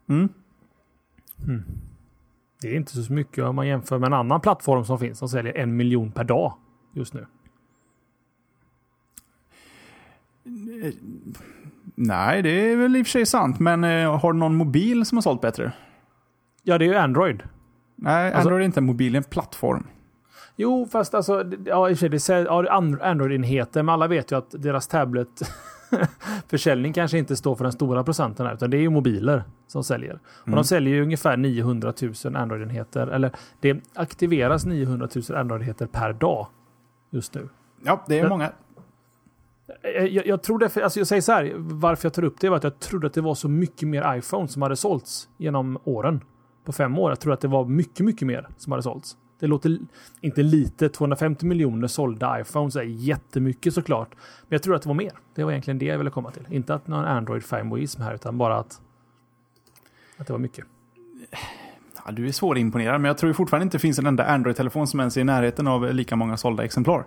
Speaker 1: Mm.
Speaker 2: Mm. Det är inte så mycket om man jämför med en annan plattform som finns som säljer en miljon per dag just nu.
Speaker 1: Nej, det är väl i och för sig sant. Men eh, har du någon mobil som har sålt bättre?
Speaker 2: Ja, det är ju Android.
Speaker 1: Nej, alltså, Android är inte en mobil, det är en plattform.
Speaker 2: Jo, fast alltså, ja, i och för sig, Android-enheter, men alla vet ju att deras tablet försäljning kanske inte står för den stora procenten här, utan det är ju mobiler som säljer. Mm. Och de mm. säljer ju ungefär 900 000 Android-enheter, eller det aktiveras 900 000 Android-enheter per dag just nu.
Speaker 1: Ja, det är många.
Speaker 2: Eh, jag, jag, tror det, alltså jag säger så här, varför jag tar upp det var att jag trodde att det var så mycket mer iPhone som hade sålts genom åren. På fem år. Jag tror att det var mycket, mycket mer som hade sålts. Det låter inte lite. 250 miljoner sålda iPhones är jättemycket såklart. Men jag tror att det var mer. Det var egentligen det jag ville komma till. Inte att någon Android fanboyism här, utan bara att, att det var mycket.
Speaker 1: Ja, du är svårimponerad, men jag tror fortfarande inte det finns en enda Android-telefon som ens är i närheten av lika många sålda exemplar.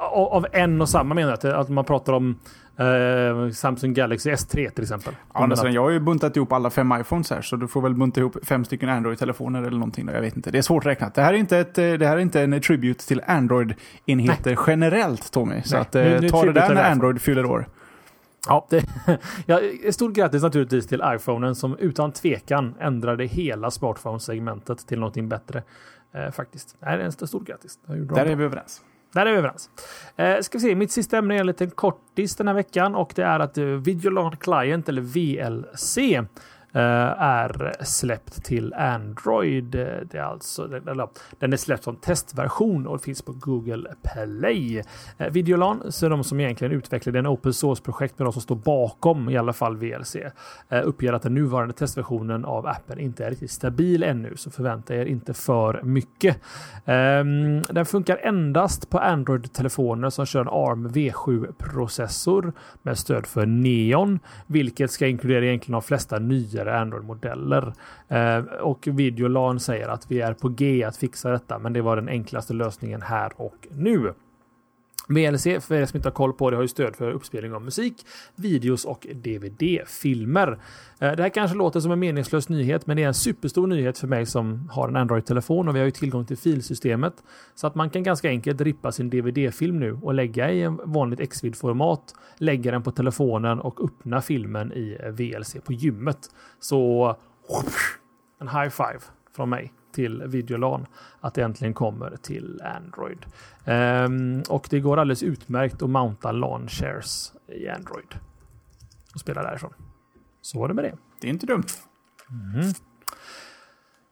Speaker 2: Av en och samma menar jag? Att man pratar om Uh, Samsung Galaxy S3 till exempel.
Speaker 1: Ja, men jag har ju buntat ihop alla fem iPhones här, så du får väl bunta ihop fem stycken Android-telefoner eller någonting. Då. Jag vet inte. Det är svårt räknat. Det här är inte, ett, eh, det här är inte en tribute till Android-enheter generellt, Tommy. Så att, nu, nu ta det där när Android fyller år.
Speaker 2: Ja, det, ja, stort grattis naturligtvis till iPhonen som utan tvekan ändrade hela smartphone-segmentet till någonting bättre. Eh, faktiskt. Det är en stort grattis.
Speaker 1: Där är vi överens.
Speaker 2: Där är vi överens. Eh, ska vi se, mitt sista ämne är en liten kortis den här veckan och det är att eh, Videolan Client eller VLC Eh, är släppt till Android. Det är alltså, den är släppt som testversion och finns på Google Play. Eh, Videolan, så de som egentligen utvecklade en open source-projekt med de som står bakom i alla fall VLC, eh, uppger att den nuvarande testversionen av appen inte är riktigt stabil ännu, så förvänta er inte för mycket. Ehm, den funkar endast på Android-telefoner som kör en ARM V7-processor med stöd för Neon, vilket ska inkludera egentligen de flesta nya tidigare Android-modeller. Eh, och Videolan säger att vi är på G att fixa detta, men det var den enklaste lösningen här och nu. VLC, för er som inte har koll på det, har ju stöd för uppspelning av musik, videos och DVD-filmer. Eh, det här kanske låter som en meningslös nyhet, men det är en superstor nyhet för mig som har en Android-telefon och vi har ju tillgång till filsystemet. Så att man kan ganska enkelt rippa sin DVD-film nu och lägga i en vanligt Xvid-format, lägga den på telefonen och öppna filmen i VLC på gymmet. Så en high five från mig till Videolan att det äntligen kommer till Android. Um, och det går alldeles utmärkt att mounta LAN shares i Android och spela därifrån. Så var det med det.
Speaker 1: Det är inte dumt.
Speaker 2: Mm.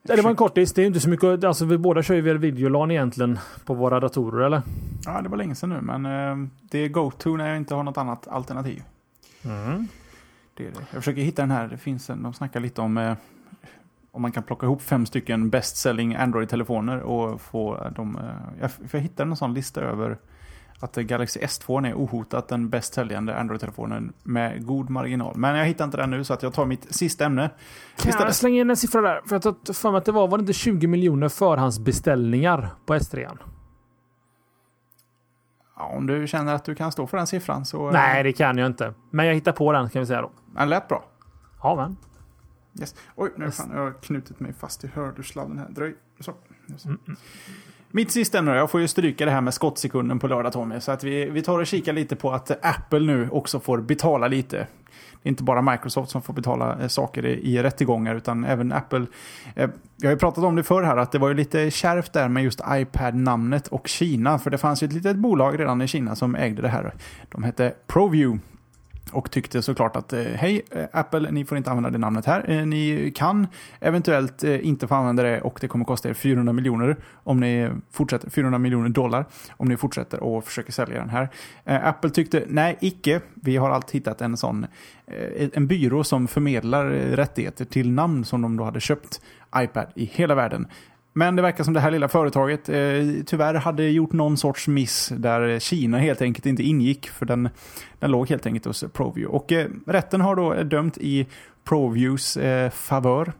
Speaker 2: Det var en kortis. Det är inte så mycket. Alltså, vi båda kör ju väl videolan egentligen på våra datorer, eller?
Speaker 1: Ja, det var länge sedan nu, men eh, det är go-to när jag inte har något annat alternativ.
Speaker 2: Mm.
Speaker 1: Det är det. Jag försöker hitta den här. Det finns en, de snackar lite om eh, om man kan plocka ihop fem stycken best selling Android-telefoner och få dem... Eh, jag, jag hittade en sån lista över att Galaxy S2 är ohotat den bäst säljande Android-telefonen med god marginal. Men jag hittar inte den nu så att jag tar mitt sista ämne.
Speaker 2: Kan jag slänga in en siffra där? För jag tar för mig att det var, var det inte 20 miljoner förhandsbeställningar på S3?
Speaker 1: Ja, om du känner att du kan stå för den siffran så...
Speaker 2: Nej, det kan jag inte. Men jag hittar på den kan vi säga då.
Speaker 1: Den lät bra.
Speaker 2: Ja, men.
Speaker 1: Yes. Oj, nu fan, jag har knutit mig fast i hörsladden här. Dröj. Så. Mm, mm. Mitt sista ämne Jag får ju stryka det här med skottsekunden på lördag Tommy. Så att vi, vi tar och kikar lite på att Apple nu också får betala lite. Det är inte bara Microsoft som får betala eh, saker i, i rättegångar utan även Apple. Eh, vi har ju pratat om det förr här att det var ju lite kärvt där med just iPad-namnet och Kina. För det fanns ju ett litet bolag redan i Kina som ägde det här. De hette ProView och tyckte såklart att eh, hej eh, Apple, ni får inte använda det namnet här. Eh, ni kan eventuellt inte få använda det och det kommer kosta er 400 miljoner om ni fortsätter, 400 miljoner dollar om ni fortsätter och försöker sälja den här. Apple tyckte nej, icke. Vi har allt hittat en sån en byrå som förmedlar rättigheter till namn som de då hade köpt iPad i hela världen. Men det verkar som det här lilla företaget eh, tyvärr hade gjort någon sorts miss där Kina helt enkelt inte ingick för den, den låg helt enkelt hos Proview. Och eh, rätten har då dömt i Proviews eh, favör.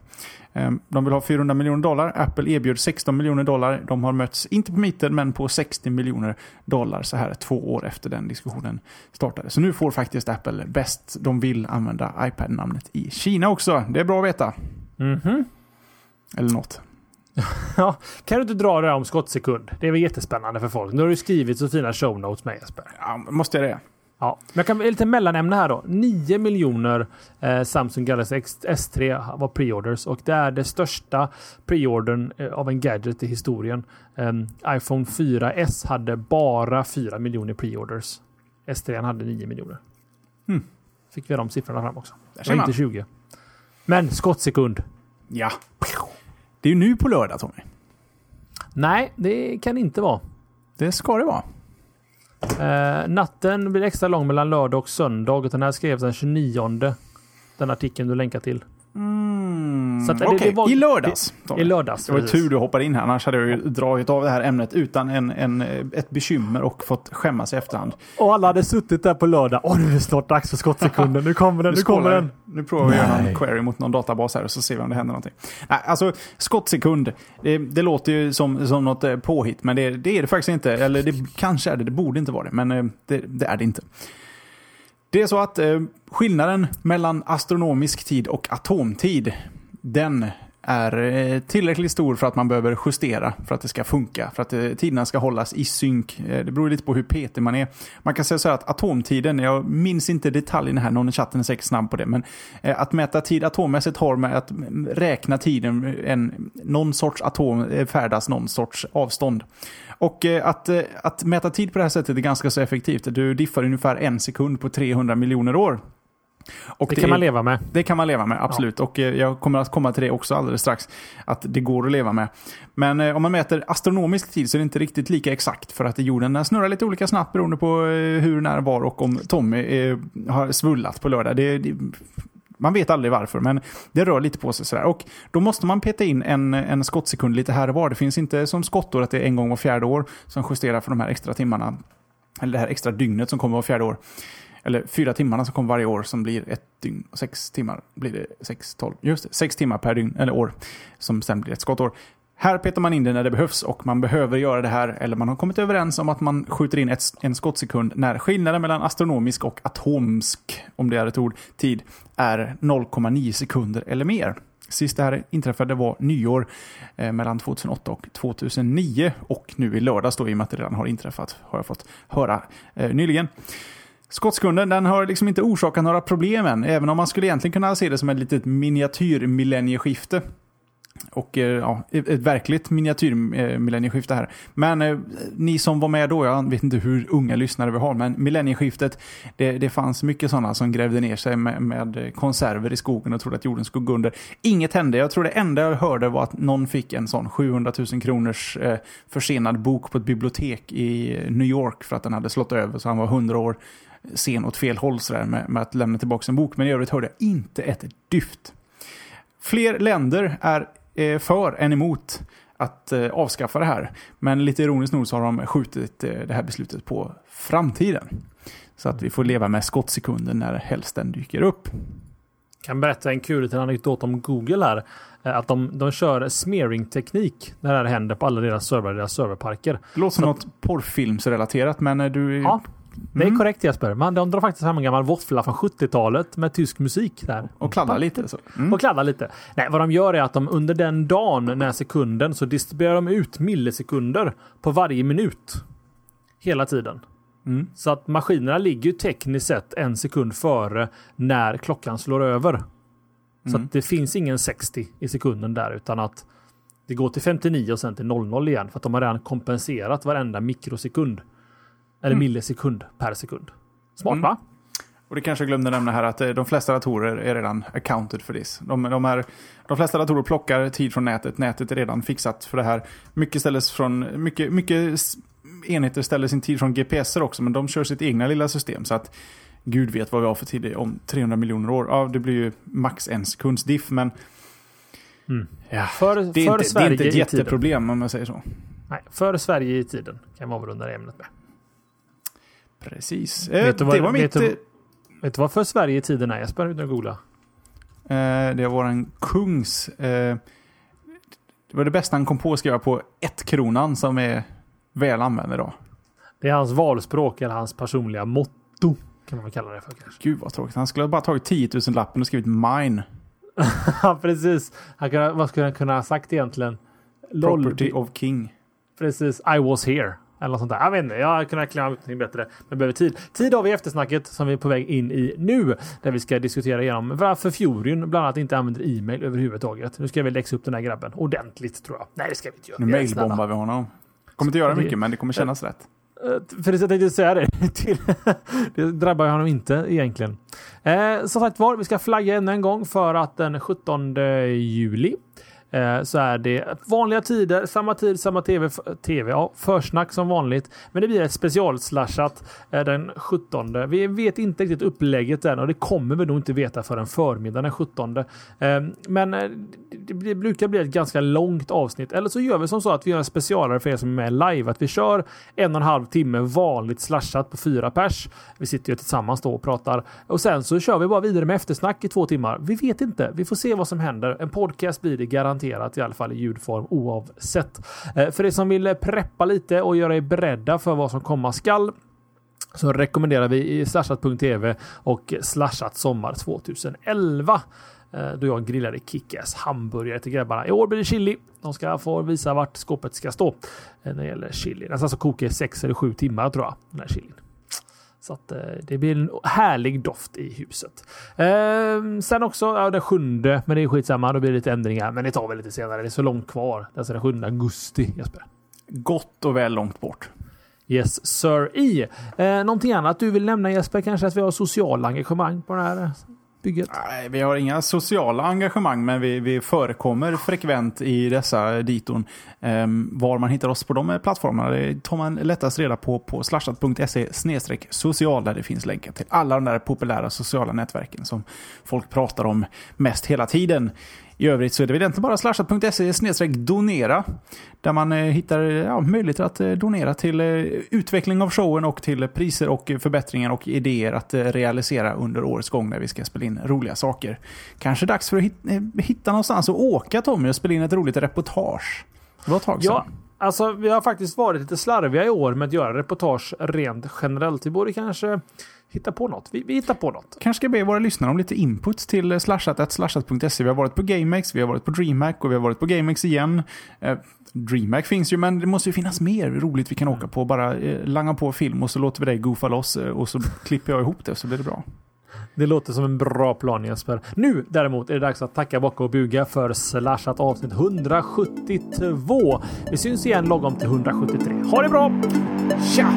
Speaker 1: Eh, de vill ha 400 miljoner dollar. Apple erbjöd 16 miljoner dollar. De har mötts, inte på mitten, men på 60 miljoner dollar så här två år efter den diskussionen startade. Så nu får faktiskt Apple bäst de vill använda iPad-namnet i Kina också. Det är bra att veta.
Speaker 2: Mm -hmm.
Speaker 1: Eller något.
Speaker 2: ja, kan du inte dra det här om skottsekund? Det är väl jättespännande för folk. Nu har du skrivit så fina show notes med Jesper.
Speaker 1: Ja, måste jag det?
Speaker 2: Ja, men jag kan lite mellanämne här då. 9 miljoner eh, Samsung Galaxy S3 var preorders och det är det största preordern eh, av en gadget i historien. Eh, iPhone 4S hade bara 4 miljoner preorders. S3 hade 9 miljoner.
Speaker 1: Mm.
Speaker 2: Fick vi de siffrorna fram också. Det var inte 20. Men skottsekund.
Speaker 1: Ja. Det är ju nu på lördag Tommy.
Speaker 2: Nej, det kan det inte vara.
Speaker 1: Det ska det vara.
Speaker 2: Eh, natten blir extra lång mellan lördag och söndag. Den här skrevs den 29. Den artikeln du länkar till.
Speaker 1: Mm, Okej, okay. i lördags.
Speaker 2: I lördags.
Speaker 1: Det var tur du hoppade in här, annars hade jag ju dragit av det här ämnet utan en, en, ett bekymmer och fått skämmas i efterhand.
Speaker 2: Och alla hade suttit där på lördag. Åh, nu är det snart dags för skottsekunden. Nu kommer den, nu, nu kommer den.
Speaker 1: Nu provar vi att göra en query mot någon databas här och så ser vi om det händer någonting. Nej, alltså skottsekund, det, det låter ju som, som något eh, påhitt, men det, det är det faktiskt inte. Eller det kanske är det, det borde inte vara det, men eh, det, det är det inte. Det är så att eh, skillnaden mellan astronomisk tid och atomtid, den är eh, tillräckligt stor för att man behöver justera för att det ska funka. För att eh, tiderna ska hållas i synk. Eh, det beror lite på hur petig man är. Man kan säga så här att atomtiden, jag minns inte detaljerna här, någon i chatten är säkert snabb på det, men eh, att mäta tid atommässigt har med att mm, räkna tiden, eh, en, någon sorts atom eh, färdas någon sorts avstånd. Och att, att mäta tid på det här sättet är ganska så effektivt. Du diffar ungefär en sekund på 300 miljoner år.
Speaker 2: Och det, det kan man leva med.
Speaker 1: Det kan man leva med, absolut. Ja. Och eh, jag kommer att komma till det också alldeles strax. Att det går att leva med. Men eh, om man mäter astronomisk tid så är det inte riktigt lika exakt. För att jorden snurrar lite olika snabbt beroende på eh, hur, när, var och om Tommy har svullat på lördag. Det, det, man vet aldrig varför, men det rör lite på sig sådär. Och då måste man peta in en, en skottsekund lite här och var. Det finns inte som skottår att det är en gång var fjärde år som justerar för de här extra timmarna. Eller det här extra dygnet som kommer var fjärde år eller fyra timmarna som kommer varje år som blir ett dygn. Sex timmar blir det sex, tolv, just det, sex timmar per dygn, eller år, som sen blir ett skottår. Här petar man in det när det behövs och man behöver göra det här, eller man har kommit överens om att man skjuter in ett, en skottsekund när skillnaden mellan astronomisk och atomsk, om det är ett ord, tid är 0,9 sekunder eller mer. Sist det här inträffade var nyår eh, mellan 2008 och 2009 och nu i lördags då i och med att det redan har inträffat har jag fått höra eh, nyligen. Skottskunden den har liksom inte orsakat några problem än, även om man skulle egentligen kunna se det som ett litet miniatyrmillennieskifte. Och eh, ja, ett verkligt miniatyrmillennieskifte eh, här. Men eh, ni som var med då, jag vet inte hur unga lyssnare vi har, men millennieskiftet, det, det fanns mycket sådana som grävde ner sig med, med, konserver i skogen och trodde att jorden skulle gå under. Inget hände. Jag tror det enda jag hörde var att någon fick en sån 700 000 kronors eh, försenad bok på ett bibliotek i eh, New York för att den hade slått över så han var 100 år sen åt fel håll sådär med, med att lämna tillbaka en bok. Men i övrigt hörde jag inte ett dyft. Fler länder är eh, för än emot att eh, avskaffa det här. Men lite ironiskt nog så har de skjutit eh, det här beslutet på framtiden. Så att vi får leva med skottsekunden när helst den dyker upp.
Speaker 2: Jag kan berätta en kul liten anekdot om Google här. Att de, de kör smearing-teknik när det här händer på alla deras servrar, deras serverparker.
Speaker 1: Det låter som något porrfilmsrelaterat men du...
Speaker 2: Ja, det är mm. korrekt Jesper. Man, de drar faktiskt fram en gammal våffla från 70-talet med tysk musik där.
Speaker 1: Och kladdar lite. Så.
Speaker 2: Mm. Och kladdar lite. Nej, vad de gör är att de under den dagen, när sekunden, så distribuerar de ut millisekunder på varje minut. Hela tiden. Mm. Så att maskinerna ligger tekniskt sett en sekund före när klockan slår över. Så mm. att det finns ingen 60 i sekunden där utan att det går till 59 och sen till 00 igen för att de har redan kompenserat varenda mikrosekund. Eller mm. millisekund per sekund. Smart mm. va?
Speaker 1: Och det kanske jag glömde nämna här att eh, de flesta datorer är redan accounted för this. De, de, är, de flesta datorer plockar tid från nätet. Nätet är redan fixat för det här. Mycket, ställes från, mycket, mycket enheter ställer sin tid från GPSer också, men de kör sitt egna lilla system. Så att Gud vet vad vi har för tid om 300 miljoner år. Ja, det blir ju max en sekunds diff, men
Speaker 2: Mm.
Speaker 1: ja,
Speaker 2: För,
Speaker 1: det, är
Speaker 2: för
Speaker 1: inte, det
Speaker 2: Sverige
Speaker 1: är inte ett jätteproblem om jag säger så.
Speaker 2: Nej, för Sverige i tiden kan vara avrunda det ämnet med.
Speaker 1: Precis. Eh,
Speaker 2: Vet du vad-
Speaker 1: det var
Speaker 2: vet
Speaker 1: mitt...
Speaker 2: du-
Speaker 1: eh,
Speaker 2: Vet du vad för Sverige i tiden är Jesper? Utan att googla.
Speaker 1: Eh, det var en kungs... Eh, det var det bästa han kom på att skriva på ett kronan som är väl använd idag.
Speaker 2: Det är hans valspråk eller hans personliga motto. Kan man väl kalla det för kanske.
Speaker 1: Gud vad tråkigt. Han skulle bara tagit 10 000 lappen och skrivit mine.
Speaker 2: Ja, precis. Han kan, vad skulle han kunna ha sagt egentligen? LOL.
Speaker 1: Property of king.
Speaker 2: Precis. I was here. Eller något sånt där. Jag vet inte. Jag kunde klämma ut någonting bättre. Men behöver tid. Tid har vi eftersnacket som vi är på väg in i nu. Där vi ska diskutera igenom varför Furion bland annat inte använder e-mail överhuvudtaget. Nu ska vi läxa upp den här grabben ordentligt tror jag. Nej, det ska vi inte göra.
Speaker 1: Nu mailbombar vi honom. Kommer inte göra mycket, men det kommer kännas rätt.
Speaker 2: Eh, För det jag tänkte säga det. Till, det drabbar honom inte egentligen. Eh, som sagt var, vi ska flagga ännu en gång för att den 17 juli eh, så är det vanliga tider, samma tid, samma tv, tv ja, försnack som vanligt. Men det blir ett specialslashat eh, den 17. Vi vet inte riktigt upplägget än och det kommer vi nog inte veta förrän förmiddagen den 17. Ehm, eh, men det brukar bli ett ganska långt avsnitt. Eller så gör vi som så att vi gör en specialare för er som är med live. Att vi kör en och en halv timme vanligt slashat på fyra pers. Vi sitter ju tillsammans då och pratar. Och sen så kör vi bara vidare med eftersnack i två timmar. Vi vet inte. Vi får se vad som händer. En podcast blir det garanterat i alla fall i ljudform oavsett. Eh, för er som vill preppa lite och göra er beredda för vad som komma skall så rekommenderar vi i slashat.tv och slashat sommar 2011. Eh, då jag grillade Kickass hamburgare till grabbarna. I år blir det chili. De ska få visa vart skåpet ska stå eh, när det gäller chili. Den ska alltså koka i sex eller sju timmar tror jag. Den här chilin. Så att eh, det blir en härlig doft i huset. Eh, sen också ja, den sjunde, men det är skitsamma. Då blir det lite ändringar. Men det tar väl lite senare. Det är så långt kvar. Alltså den 7 augusti Jesper.
Speaker 1: Gott och väl långt bort.
Speaker 2: Yes sir i. Eh, någonting annat du vill nämna Jesper? Kanske att vi har sociala engagemang på det här bygget?
Speaker 1: Nej, vi har inga sociala engagemang, men vi, vi förekommer frekvent i dessa diton. Ehm, var man hittar oss på de plattformarna det tar man lättast reda på på slashat.se social där det finns länkar till alla de där populära sociala nätverken som folk pratar om mest hela tiden. I övrigt så är det väl egentligen bara slashat.se donera. Där man eh, hittar ja, möjligheter att eh, donera till eh, utveckling av showen och till priser och förbättringar och idéer att realisera under årets gång när vi ska spela in roliga saker. Kanske dags för att hit, hitta någonstans och åka Tommy och spela in ett roligt reportage. Det var ett tag sedan.
Speaker 2: Ja, alltså vi har faktiskt varit lite slarviga i år med att göra reportage rent generellt. Vi borde kanske hitta på något. Vi, vi hittar på något.
Speaker 1: Kanske ska be våra lyssnare om lite input till slashat, slashat.se. Vi har varit på GameX, vi har varit på DreamHack och vi har varit på GameX igen. Eh, DreamHack finns ju, men det måste ju finnas mer roligt vi kan åka på. Bara eh, langa på film och så låter vi dig goofa loss eh, och så klipper jag ihop det så blir det bra.
Speaker 2: Det låter som en bra plan Jesper. Nu däremot är det dags att tacka, bocka och buga för Slashat avsnitt 172. Vi syns igen lagom till 173. Ha det bra!
Speaker 1: Tja!